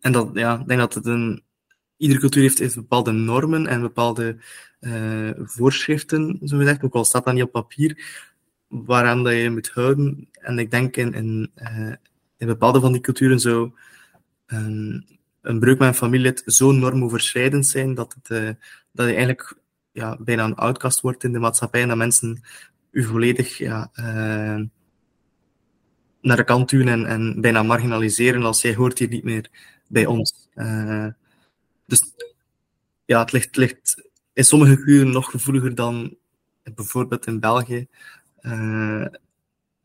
en dat, ja, ik denk dat het een, iedere cultuur heeft, bepaalde normen en bepaalde voorschriften, zo gezegd, ook al staat dat niet op papier, waaraan dat je moet houden. En ik denk in, in, uh, in bepaalde van die culturen zou een, breuk met een familielid zo normoverschrijdend zijn dat, het, dat je eigenlijk ja, bijna een outcast wordt in de maatschappij en dat mensen u volledig ja, naar de kant duwen en, en bijna marginaliseren als jij hoort hier niet meer bij ons. dus ja, het ligt, ligt in sommige culturen nog gevoeliger dan bijvoorbeeld in België, uh,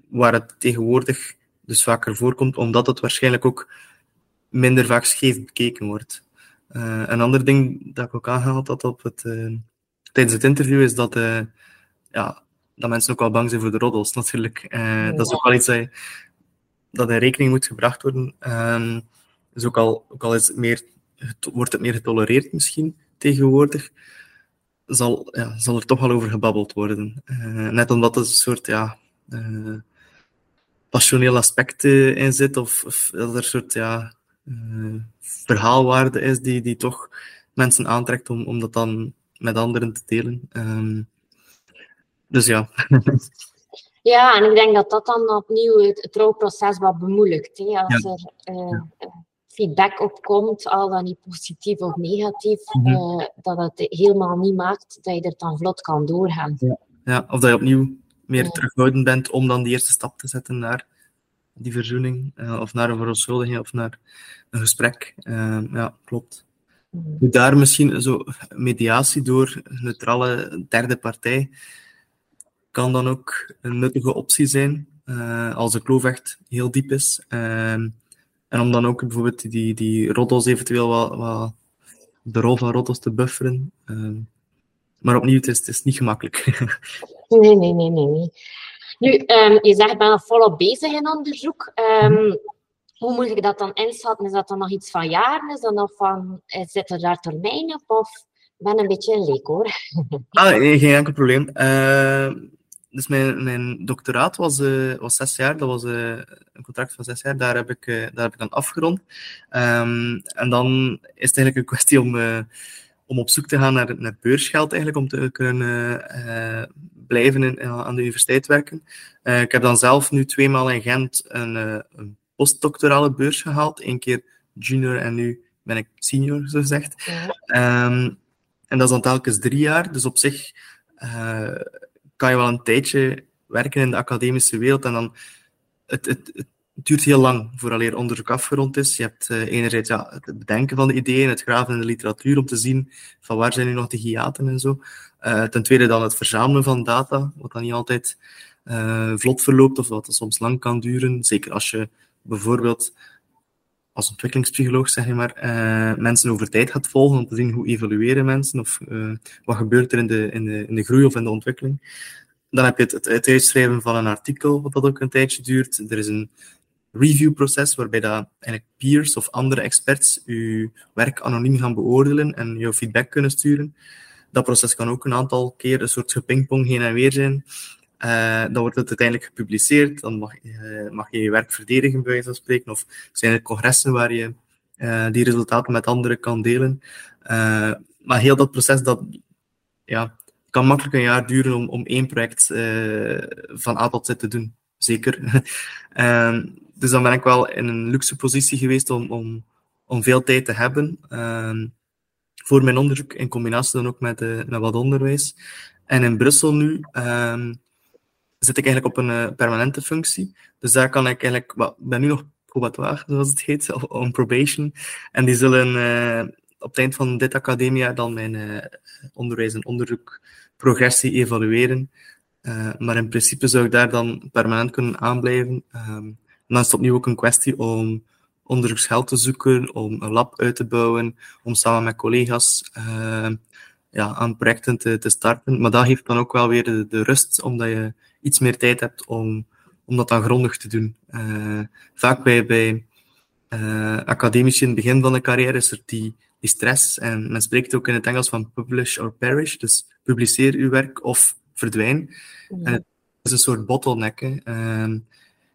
waar het tegenwoordig dus vaker voorkomt, omdat het waarschijnlijk ook minder vaak scheef bekeken wordt. Uh, een ander ding dat ik ook aangehaald had op het, tijdens het interview is dat, ja, dat mensen ook wel bang zijn voor de roddels, natuurlijk. Ja. Dat is ook wel iets dat, dat in rekening moet gebracht worden. dus ook al, ook al is het meer, wordt het meer getolereerd misschien tegenwoordig, zal, ja, zal er toch wel over gebabbeld worden. Uh, net omdat het een soort ja, uh, passioneel aspect in zit, of, of, dat er een soort ja, uh, verhaalwaarde is die, die toch mensen aantrekt om, om dat dan met anderen te delen. Um, dus ja. Ja, en ik denk dat dat dan opnieuw het, het rouwproces wat bemoeilijkt. Hè? Als ja. er ja feedback opkomt, al dan niet positief of negatief, mm -hmm. uh, dat het helemaal niet maakt dat je er dan vlot kan doorgaan. Ja, ja of dat je opnieuw meer ja. terughoudend bent om dan die eerste stap te zetten naar die verzoening, uh, of naar een verontschuldiging, of naar een gesprek. Ja, klopt. Mm -hmm. Daar misschien zo mediatie door een neutrale derde partij kan dan ook een nuttige optie zijn, als de kloof echt heel diep is. Ehm, en om dan ook bijvoorbeeld die, die roddels eventueel wat, wat de rol van roddels te bufferen. Uh, maar opnieuw, het is, het is niet gemakkelijk. nee, nee, nee, nee. nee. Nu, um, je zegt, ben volop bezig in onderzoek. Um, hoe moet ik dat dan inschatten? Is dat dan nog iets van jaren? Is dat nog van, zitten daar termijnen op? Of ik ben een beetje een leek, hoor. ah, nee, geen enkel probleem. Uh, dus mijn, mijn doctoraat was, uh, was zes jaar. Dat was uh, een contract van zes jaar. Daar heb ik, uh, daar heb ik dan afgerond. Um, en dan is het eigenlijk een kwestie om, om op zoek te gaan naar, naar beursgeld, eigenlijk, om te kunnen blijven in, aan de universiteit werken. ik heb dan zelf nu tweemaal in Gent een, een postdoctorale beurs gehaald. Eén keer junior en nu ben ik senior, zo gezegd. Ja. Um, en dat is dan telkens drie jaar. Dus op zich kan je wel een tijdje werken in de academische wereld en dan het, het, duurt heel lang vooraleer onderzoek afgerond is. Je hebt uh, enerzijds ja, het bedenken van de ideeën, het graven in de literatuur om te zien van waar zijn nu nog de hiaten en zo. Uh, ten tweede dan het verzamelen van data, wat dan niet altijd uh, vlot verloopt of wat soms lang kan duren. Zeker als je bijvoorbeeld als ontwikkelingspsycholoog, zeg maar, mensen over tijd gaat volgen om te zien hoe evolueren mensen of wat gebeurt er in de, in, de, in de groei of in de ontwikkeling. Dan heb je het, het uitschrijven van een artikel, wat dat ook een tijdje duurt. Er is een reviewproces waarbij dat peers of andere experts uw werk anoniem gaan beoordelen en jouw feedback kunnen sturen. Dat proces kan ook een aantal keer een soort gepingpong heen en weer zijn. Uh, dan wordt het uiteindelijk gepubliceerd, dan mag, uh, mag je je werk verdedigen, bij wijze van spreken, of zijn er congressen waar je uh, die resultaten met anderen kan delen. maar heel dat proces, dat ja, kan makkelijk een jaar duren om, om één project van A tot Z te doen. Zeker. Dus dan ben ik wel in een luxe positie geweest om, om, om veel tijd te hebben voor mijn onderzoek, in combinatie dan ook met, met wat onderwijs. En in Brussel nu zit ik eigenlijk op een uh, permanente functie. Dus daar kan ik eigenlijk, well, ik ben nu nog probatoire, zoals het heet, on probation. En die zullen uh, op het eind van dit academia dan mijn onderwijs en onderzoek progressie evalueren. maar in principe zou ik daar dan permanent kunnen aanblijven. Um, dan is het opnieuw ook een kwestie om onderzoeksgeld te zoeken, om een lab uit te bouwen, om samen met collega's ja, aan projecten te, te, starten. Maar dat heeft dan ook wel weer de, rust, omdat je iets meer tijd hebt om, om dat dan grondig te doen. Uh, vaak bij, bij uh, academici in het begin van de carrière is er die, die stress. En men spreekt ook in het Engels van publish or perish. Dus publiceer uw werk of verdwijn. Ja. En het is een soort bottleneck. Hè. Uh,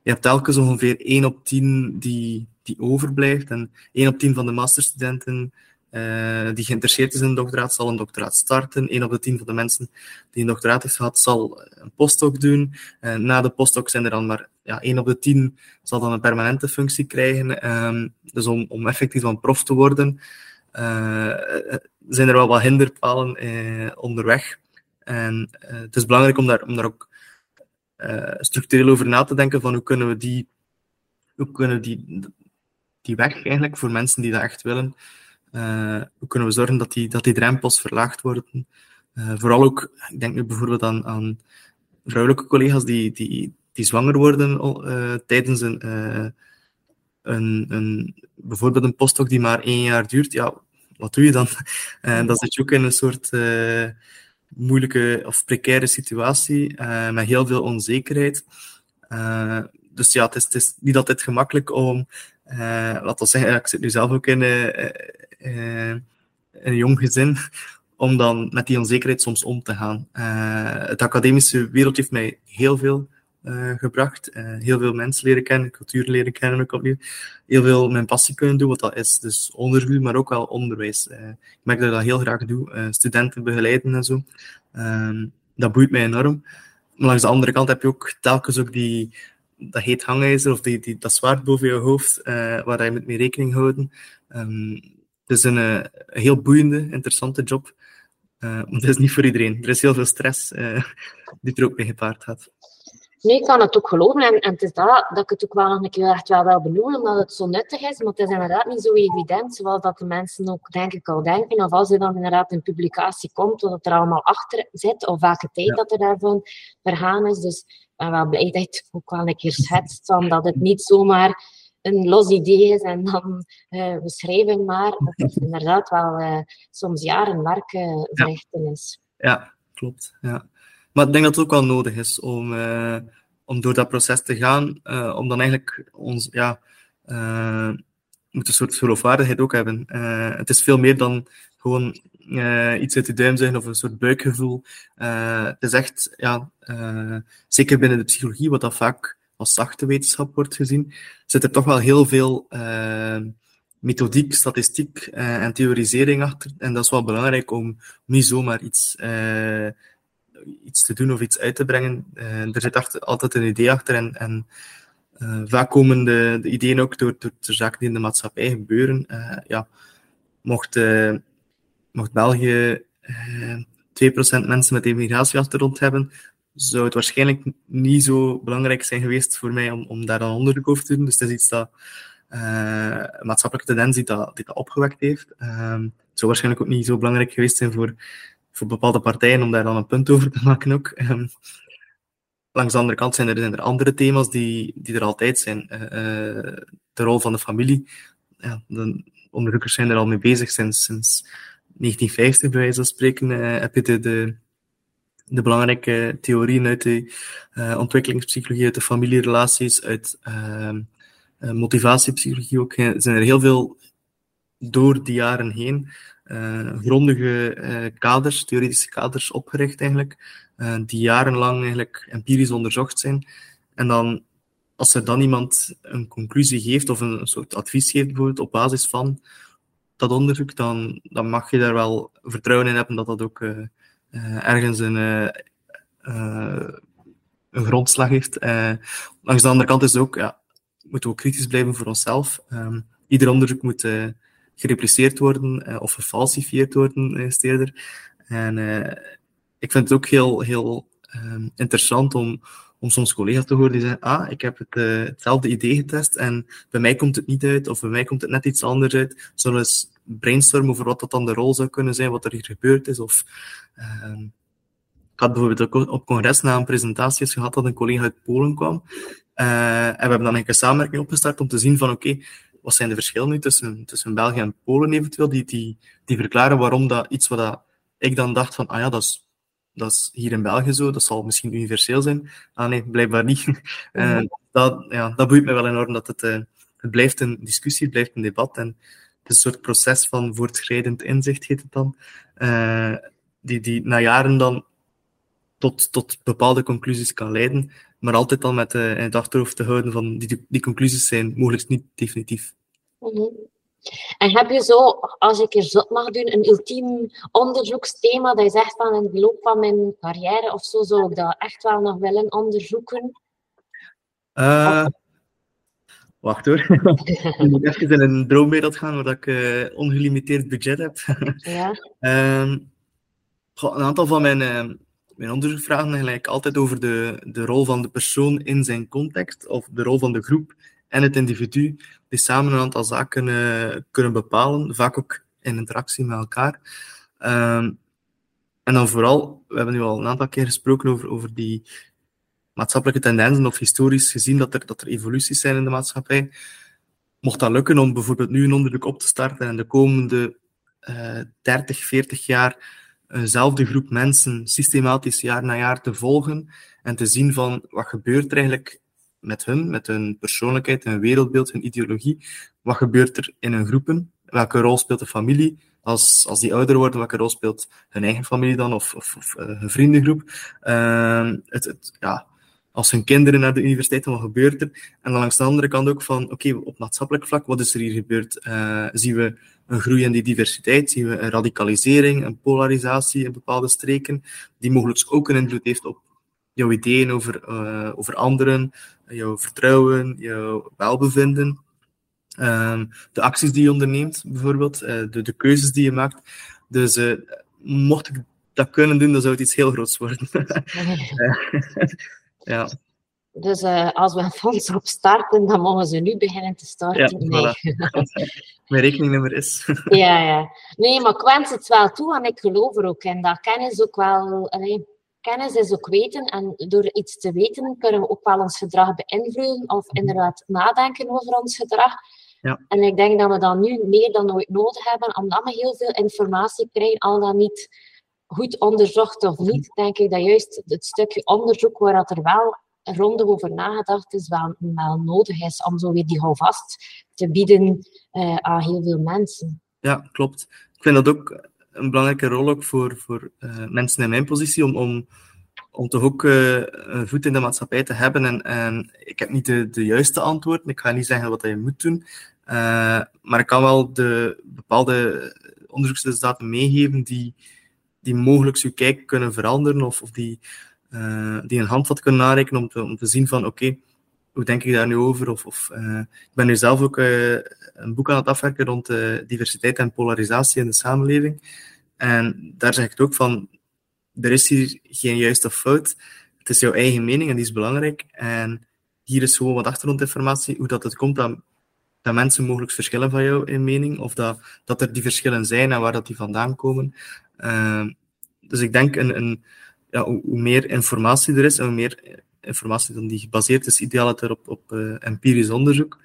je hebt telkens ongeveer 1 op 10 die, die overblijft. En 1 op 10 van de masterstudenten uh, die geïnteresseerd is in een doctoraat, zal een doctoraat starten. 1 op de 10 van de mensen die een doctoraat heeft gehad, zal een postdoc doen. Uh, na de postdoc zijn er dan maar ja, 1 op de 10 zal dan een permanente functie krijgen. Um, dus om, om effectief een prof te worden, uh, zijn er wel wat hinderpalen onderweg. En het is belangrijk om daar, om daar ook structureel over na te denken van hoe kunnen we die, hoe kunnen die, die weg eigenlijk voor mensen die dat echt willen, hoe kunnen we zorgen dat die, dat die drempels verlaagd worden. Uh, vooral ook, ik denk nu bijvoorbeeld aan, aan vrouwelijke collega's die, die, die zwanger worden tijdens een, een, een, bijvoorbeeld een postdoc die maar één jaar duurt. Ja, wat doe je dan? dan zit je ook in een soort moeilijke of precaire situatie met heel veel onzekerheid. Dus ja, het is, het is, niet altijd gemakkelijk om, uh, laten we zeggen, ik zit nu zelf ook in een jong gezin, om dan met die onzekerheid soms om te gaan. het academische wereld heeft mij heel veel gebracht. Heel veel mensen leren kennen, cultuur leren kennen ook opnieuw. Heel veel mijn passie kunnen doen, wat dat is. Dus onderwijs, maar ook wel onderwijs. Ik merk dat ik dat heel graag doe. studenten begeleiden en zo. Ehm, dat boeit mij enorm. Maar langs de andere kant heb je ook telkens ook die, dat heet hangijzer of die, die, dat zwaard boven je hoofd, waar je moet mee rekening houden. Um, het is een, een heel boeiende, interessante job. maar het is niet voor iedereen. Er is heel veel stress die er ook mee gepaard gaat. Nee, ik kan het ook geloven. En, en het is dat, dat ik het ook wel nog een keer echt wel wil benoemen, omdat het zo nuttig is. Maar het is inderdaad niet zo evident, zoals dat de mensen ook denk ik al denken. Of als er dan inderdaad een publicatie komt, wat er allemaal achter zit, of welke tijd dat er daarvan vergaan is. Dus blij dat je het ook wel een keer schetst, omdat het niet zomaar een los idee is en dan uh, we schrijven maar. Dat het inderdaad wel uh, soms jaren werk uh, verrichten is. Ja, klopt. Ja. Maar ik denk dat het ook wel nodig is om, om door dat proces te gaan, om dan eigenlijk ons, ja, moet een soort geloofwaardigheid ook hebben. het is veel meer dan gewoon iets uit de duim zeggen of een soort buikgevoel. het is echt, ja, zeker binnen de psychologie, wat dat vaak als zachte wetenschap wordt gezien, zit er toch wel heel veel methodiek, statistiek en theorisering achter. En dat is wel belangrijk om niet zomaar iets iets te doen of iets uit te brengen. Er zit altijd een idee achter en, en vaak komen de, de, ideeën ook door, door de zaken die in de maatschappij gebeuren. Ja, mocht, mocht België 2% mensen met immigratieachtergrond hebben, zou het waarschijnlijk niet zo belangrijk zijn geweest voor mij om, om daar dan onderzoek over te doen. Dus het is iets dat een maatschappelijke tendens die dat, dat opgewekt heeft. Um, het zou waarschijnlijk ook niet zo belangrijk geweest zijn voor, voor bepaalde partijen om daar dan een punt over te maken ook. Um, langs de andere kant zijn er, zijn er andere thema's die, die er altijd zijn. Uh, de rol van de familie. Ja, de onderzoekers zijn er al mee bezig sinds, sinds 1950, bij wijze van spreken. Uh, heb je de, de, de belangrijke theorieën uit de uh, ontwikkelingspsychologie, uit de familierelaties, uit uh, motivatiepsychologie ook. zijn er heel veel door die jaren heen grondige kaders, theoretische kaders opgericht eigenlijk, die jarenlang eigenlijk empirisch onderzocht zijn. En dan, als er dan iemand een conclusie geeft of een, een soort advies geeft bijvoorbeeld op basis van dat onderzoek, dan, dan mag je daar wel vertrouwen in hebben dat dat ook ergens een, een grondslag heeft. langs de andere kant is ook, ja, moeten we ook kritisch blijven voor onszelf. Um, ieder onderzoek moet gerepliceerd worden of gefalsifieerd worden, uh, eerder. En ik vind het ook heel, heel um, interessant om, om soms collega's te horen die zeggen, ah, ik heb het, hetzelfde idee getest en bij mij komt het niet uit, of bij mij komt het net iets anders uit. Zullen we eens brainstormen over wat dat dan de rol zou kunnen zijn, wat er hier gebeurd is, of... Ehm, ik had bijvoorbeeld ook op congres na een presentatie gehad dat een collega uit Polen kwam. Uh, en we hebben dan een samenwerking opgestart om te zien van oké, wat zijn de verschillen nu tussen, tussen België en Polen eventueel, die, die, die verklaren waarom dat iets wat dat ik dan dacht van, ah ja, dat is, dat is hier in België zo, dat zal misschien universeel zijn. Ah nee, blijkbaar niet. uh, dat, ja, dat boeit me wel enorm, dat het, uh, het blijft een discussie, het blijft een debat en het is een soort proces van voortschrijdend inzicht, heet het dan, uh, die, die na jaren dan tot, tot bepaalde conclusies kan leiden maar altijd dan met in het achterhoofd te houden van die, die conclusies zijn mogelijk niet definitief. Mm -hmm. En heb je zo, als ik er zot mag doen, een ultiem onderzoeksthema dat je zegt van in de loop van mijn carrière of zo, zou ik dat echt wel nog willen onderzoeken? Uh, wacht hoor. ik moet even in een droomwereld gaan waar ik uh, ongelimiteerd budget heb. ja. um, een aantal van mijn mijn onderzoek vragen eigenlijk altijd over de, de rol van de persoon in zijn context, of de rol van de groep en het individu, die samen een aantal zaken uh, kunnen bepalen, vaak ook in interactie met elkaar. Um, en dan vooral, we hebben nu al een aantal keer gesproken over, over die maatschappelijke tendensen, of historisch gezien dat er, dat er evoluties zijn in de maatschappij. Mocht dat lukken om bijvoorbeeld nu een onderzoek op te starten en de komende uh, 30, 40 jaar eenzelfde groep mensen systematisch jaar na jaar te volgen en te zien van wat gebeurt er eigenlijk met hun, met hun persoonlijkheid, hun wereldbeeld, hun ideologie. Wat gebeurt er in hun groepen? Welke rol speelt de familie? Als, als die ouder worden, welke rol speelt hun eigen familie dan of, of, uh, hun vriendengroep? Uh, het, het, ja, als hun kinderen naar de universiteit wat gebeurt er? En dan langs de andere kant ook van, oké, op maatschappelijk vlak, wat is er hier gebeurd? Uh, zien we een groei in die diversiteit, zien we een radicalisering, een polarisatie in bepaalde streken, die mogelijk ook een invloed heeft op jouw ideeën over, uh, over anderen, jouw vertrouwen, jouw welbevinden. Um, de acties die je onderneemt, bijvoorbeeld, uh, de, de keuzes die je maakt. Dus uh, mocht ik dat kunnen doen, dan zou het iets heel groots worden. ja. Dus als we een fonds opstarten, dan mogen ze nu beginnen te starten. Ja, nee. Mijn rekeningnummer is. ja, ja. Nee, maar ik wens het wel toe en ik geloof er ook in. Dat kennis ook wel... Allee, kennis is ook weten en door iets te weten kunnen we ook wel ons gedrag beïnvloeden of mhm. inderdaad nadenken over ons gedrag. Ja. En ik denk dat we dat nu meer dan ooit nodig hebben, omdat we heel veel informatie krijgen, al dan niet goed onderzocht of niet, mhm. denk ik dat juist het stukje onderzoek waar dat er wel ronde over nagedacht is, wel, wel nodig is om zo weer die houvast te bieden uh, aan heel veel mensen. Ja, klopt. Ik vind dat ook een belangrijke rol ook voor, voor uh, mensen in mijn positie, om, om, om toch ook uh, een voet in de maatschappij te hebben. En, en ik heb niet de, de juiste antwoorden, ik ga niet zeggen wat je moet doen, maar ik kan wel de bepaalde onderzoeksresultaten meegeven die, die mogelijk je kijk kunnen veranderen of, of die die een handvat kunnen narekenen om te, om te zien van oké, hoe denk ik daar nu over? Of, of uh, ik ben nu zelf ook uh, een boek aan het afwerken rond diversiteit en polarisatie in de samenleving. En daar zeg ik het ook van, er is hier geen juiste of fout. het is jouw eigen mening en die is belangrijk. En hier is gewoon wat achtergrondinformatie, hoe dat het komt dat, dat mensen mogelijk verschillen van jou in mening, of dat, dat er die verschillen zijn en waar dat die vandaan komen. Dus ik denk, een, een, ja, hoe, meer informatie er is, en hoe meer informatie dan die gebaseerd is, idealiter op, op uh, empirisch onderzoek,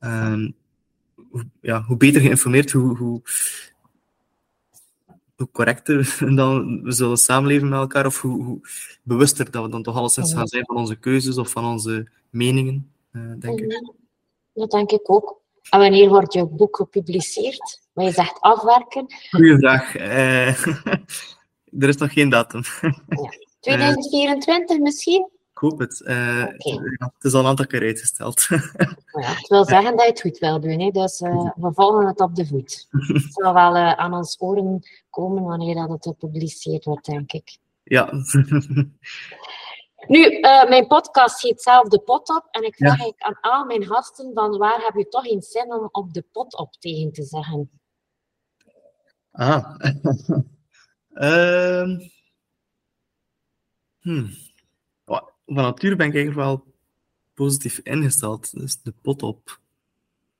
uh, hoe, ja, hoe beter geïnformeerd, hoe, hoe, hoe correcter dan we zullen samenleven met elkaar, of hoe, hoe bewuster dat we dan toch alleszins gaan zijn van onze keuzes of van onze meningen, uh, denk ik. Dat denk ik ook. En wanneer wordt je boek gepubliceerd? Maar je zegt afwerken. Goeie vraag. Uh, er is nog geen datum. Ja. 2024 misschien? Ik hoop het. Uh, okay. ja, het is al een aantal keer uitgesteld. Ja, het wil zeggen dat je het goed wil doen. Hè? Dus uh, we volgen het op de voet. Het zal wel uh, aan ons oren komen wanneer dat het gepubliceerd wordt, denk ik. Ja. Nu, mijn podcast heet zelf De Pot Op. En ik vraag ja. aan al mijn gasten van waar heb je toch eens zin om op de pot op tegen te zeggen? Ah. uh, hmm. Van nature ben ik eigenlijk wel positief ingesteld. Dus de pot op.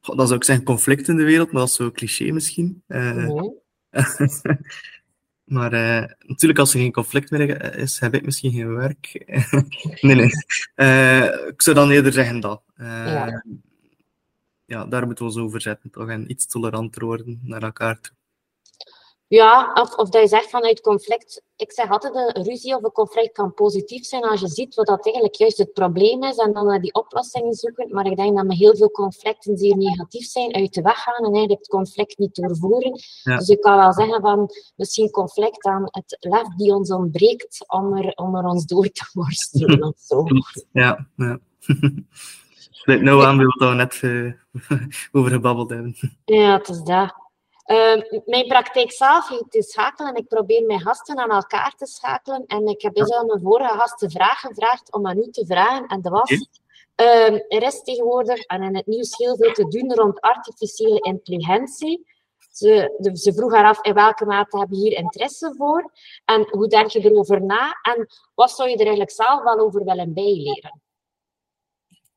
Goh, dat zou ik zeggen conflict in de wereld, maar dat is zo cliché misschien. Uh, nee. maar uh, natuurlijk, als er geen conflict meer is, heb ik misschien geen werk. nee, nee. Uh, ik zou dan eerder zeggen dat. Ja. ja. daar moeten we ons over zetten, toch? En iets toleranter worden naar elkaar toe. Ja, of, of dat je zegt vanuit conflict. Ik zeg altijd, een ruzie of een conflict kan positief zijn als je ziet wat dat eigenlijk juist het probleem is en dan naar die oplossingen zoeken. Maar ik denk dat met heel veel conflicten zeer negatief zijn, uit de weg gaan en eigenlijk het conflict niet doorvoeren. Ja. Dus ik kan wel zeggen van, misschien conflict aan het lef die ons ontbreekt om er, om er ons door te worstelen of zo. Ja, ja. Nou aan wat we net uh, over gebabbeld hebben. Ja, het is dat. Uh, mijn praktijk zelf heet te schakelen. Ik probeer mijn gasten aan elkaar te schakelen. En ik heb dus aan mijn vorige gasten vraag gevraagd om aan u te vragen. En dat was... Uh, er is tegenwoordig en in het nieuws heel veel te doen rond artificiële intelligentie. Ze, de, ze vroeg haar af in welke mate heb je hier interesse voor en hoe denk je erover na en wat zou je er eigenlijk zelf wel over willen bijleren?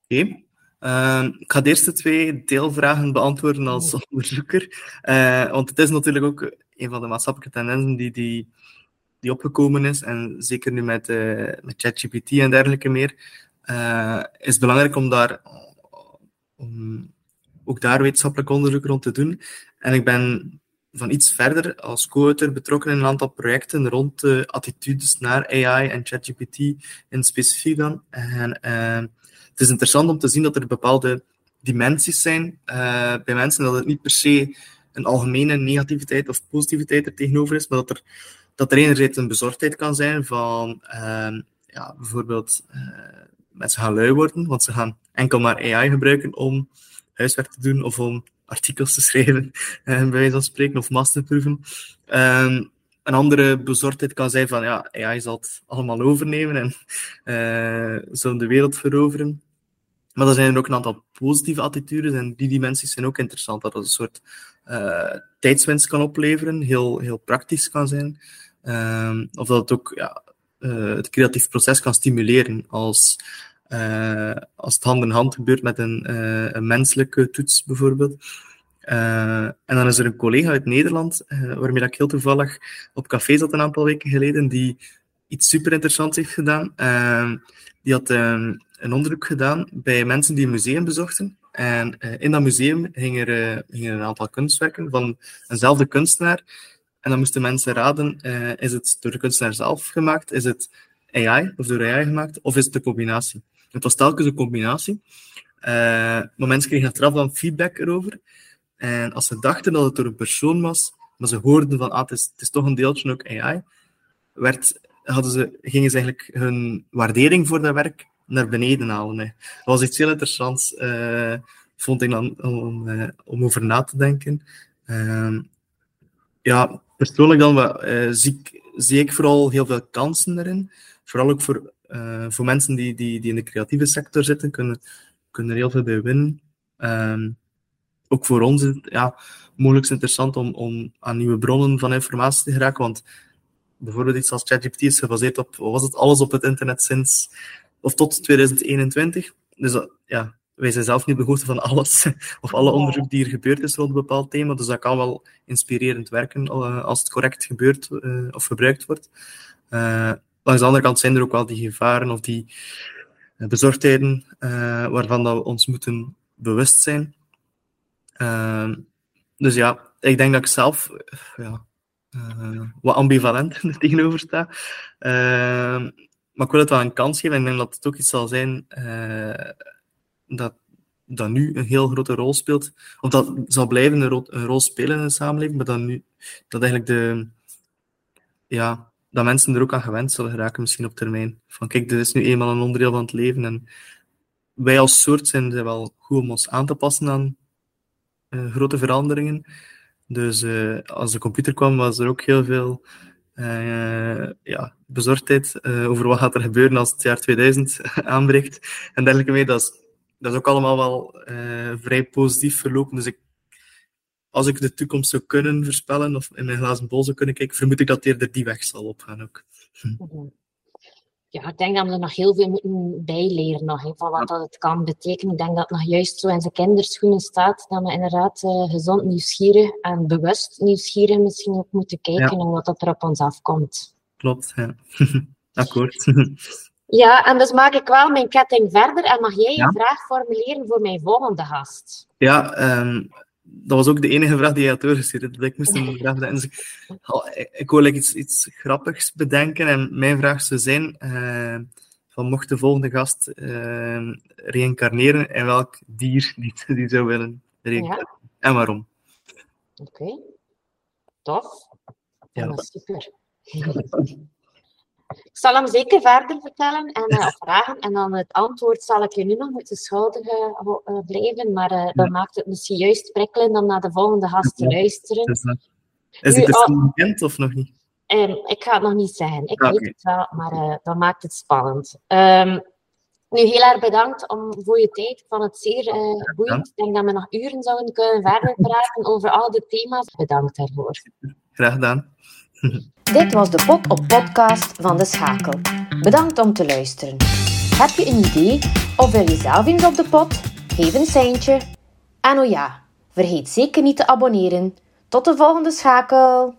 Oké. Okay. Uh, ik ga de eerste twee deelvragen beantwoorden als onderzoeker. Uh, want het is natuurlijk ook een van de maatschappelijke tendensen die, die, die opgekomen is. En zeker nu met, uh, met ChatGPT en dergelijke meer. Uh, is het belangrijk om daar om ook daar wetenschappelijk onderzoek rond te doen. En ik ben van iets verder als co-auteur betrokken in een aantal projecten rond de attitudes naar AI en ChatGPT in specifiek dan. En het is interessant om te zien dat er bepaalde dimensies zijn uh, bij mensen, dat het niet per se een algemene negativiteit of positiviteit er tegenover is, maar dat er, dat er enerzijds een bezorgdheid kan zijn van uh, ja, bijvoorbeeld uh, mensen gaan lui worden, want ze gaan enkel maar AI gebruiken om huiswerk te doen of om artikels te schrijven, bij wijze van spreken, of masterproeven. Um, een andere bezorgdheid kan zijn van ja, AI zal het allemaal overnemen en uh, zullen de wereld veroveren. Maar er zijn ook een aantal positieve attitudes en die dimensies zijn ook interessant. Dat het een soort uh, tijdswinst kan opleveren, heel, heel praktisch kan zijn. Um, of dat het ook ja, uh, het creatief proces kan stimuleren als, uh, als het hand in hand gebeurt met een, een menselijke toets bijvoorbeeld. En dan is er een collega uit Nederland, waarmee ik heel toevallig op café zat een aantal weken geleden, die iets super interessants heeft gedaan. Uh, die had um, een onderzoek gedaan bij mensen die een museum bezochten. En uh, in dat museum hingen er, uh, een aantal kunstwerken van eenzelfde kunstenaar. En dan moesten mensen raden, uh, is het door de kunstenaar zelf gemaakt? Is het AI of door AI gemaakt? Of is het een combinatie? Het was telkens een combinatie. maar mensen kregen achteraf dan feedback erover. En als ze dachten dat het door een persoon was, maar ze hoorden van, ah, het is, het toch een deeltje ook AI, werd, hadden ze, gingen ze eigenlijk hun waardering voor dat werk naar beneden halen. Dat was iets heel interessants, uh, vond ik dan, om, om over na te denken. Uh, ja, persoonlijk dan uh, zie, ik, zie ik vooral heel veel kansen erin. Vooral ook voor, voor mensen die, die, die in de creatieve sector zitten, kunnen, kunnen er heel veel bij winnen. Ehm, ook voor ons is het ja, mogelijk interessant om, om aan nieuwe bronnen van informatie te geraken, want bijvoorbeeld iets als ChatGPT is gebaseerd op, was het, alles op het internet sinds, of tot 2021. Dus ja, wij zijn zelf niet hoogte van alles, of alle onderzoek die er gebeurd is rond een bepaald thema. Dus dat kan wel inspirerend werken als het correct gebeurt of gebruikt wordt. langs de andere kant zijn er ook wel die gevaren of die bezorgdheden waarvan dat we ons moeten bewust zijn. Dus ja, ik denk dat ik zelf ja, uh, wat ambivalent tegenover sta. Maar ik wil het wel een kans geven. En ik denk dat het ook iets zal zijn uh, dat, dat nu een heel grote rol speelt. Of dat zal blijven een, rol, een rol spelen in de samenleving. Maar dat, nu, dat eigenlijk de... Ja, dat mensen er ook aan gewend zullen geraken misschien op termijn. Van kijk, dit is nu eenmaal een onderdeel van het leven. En wij als soort zijn er wel goed om ons aan te passen aan uh, grote veranderingen. Dus uh, als de computer kwam, was er ook heel veel ja, bezorgdheid uh, over wat gaat er gebeuren als het jaar 2000 aanbreekt en dergelijke mee. Dat is, dat is ook allemaal wel vrij positief verlopen. Dus ik, als ik de toekomst zou kunnen voorspellen of in mijn glazen bol zou kunnen kijken, vermoed ik dat eerder die weg zal opgaan ook. Mhm ja, ik denk dat we er nog heel veel moeten bijleren nog, van wat dat het kan betekenen. Ik denk dat het nog juist zo in zijn kinderschoenen staat, dat we inderdaad uh, gezond nieuwsgierig en bewust nieuwsgierig misschien ook moeten kijken naar wat dat er op ons afkomt. Klopt, ja. Akkoord. ja, en dus maak ik wel mijn ketting verder en mag jij een vraag formuleren voor mijn volgende gast? Ja, um, dat was ook de enige vraag die hij had doorgestuurd. Dat ik moest een vraag dus ik, ik wil iets, iets grappigs bedenken. En mijn vraag zou zijn: uh, van mocht de volgende gast uh, reïncarneren, in welk dier die, die zou willen reïncarneren? Ja. En waarom? Oké, okay. tof. Ja. Dat is super. Ik zal hem zeker verder vertellen en uh, vragen. En dan het antwoord zal ik je nu nog moeten schuldigen uh, blijven. Maar uh, dat maakt het misschien juist prikkelend om naar de volgende gast te luisteren. Is die persoon bekend of nog niet? Um, ik ga het nog niet zeggen. Ik weet het wel, maar dat maakt het spannend. Um, nu, heel erg bedankt om, voor je tijd. Ik vond het zeer boeiend. Ik denk dat we nog uren zouden kunnen verder praten over al de thema's. Bedankt daarvoor. Graag gedaan. Dit was de Pot op Podcast van De Schakel. Bedankt om te luisteren. Heb je een idee of wil je zelf eens op de pot? Geef een seintje. En oh ja, vergeet zeker niet te abonneren. Tot de volgende schakel!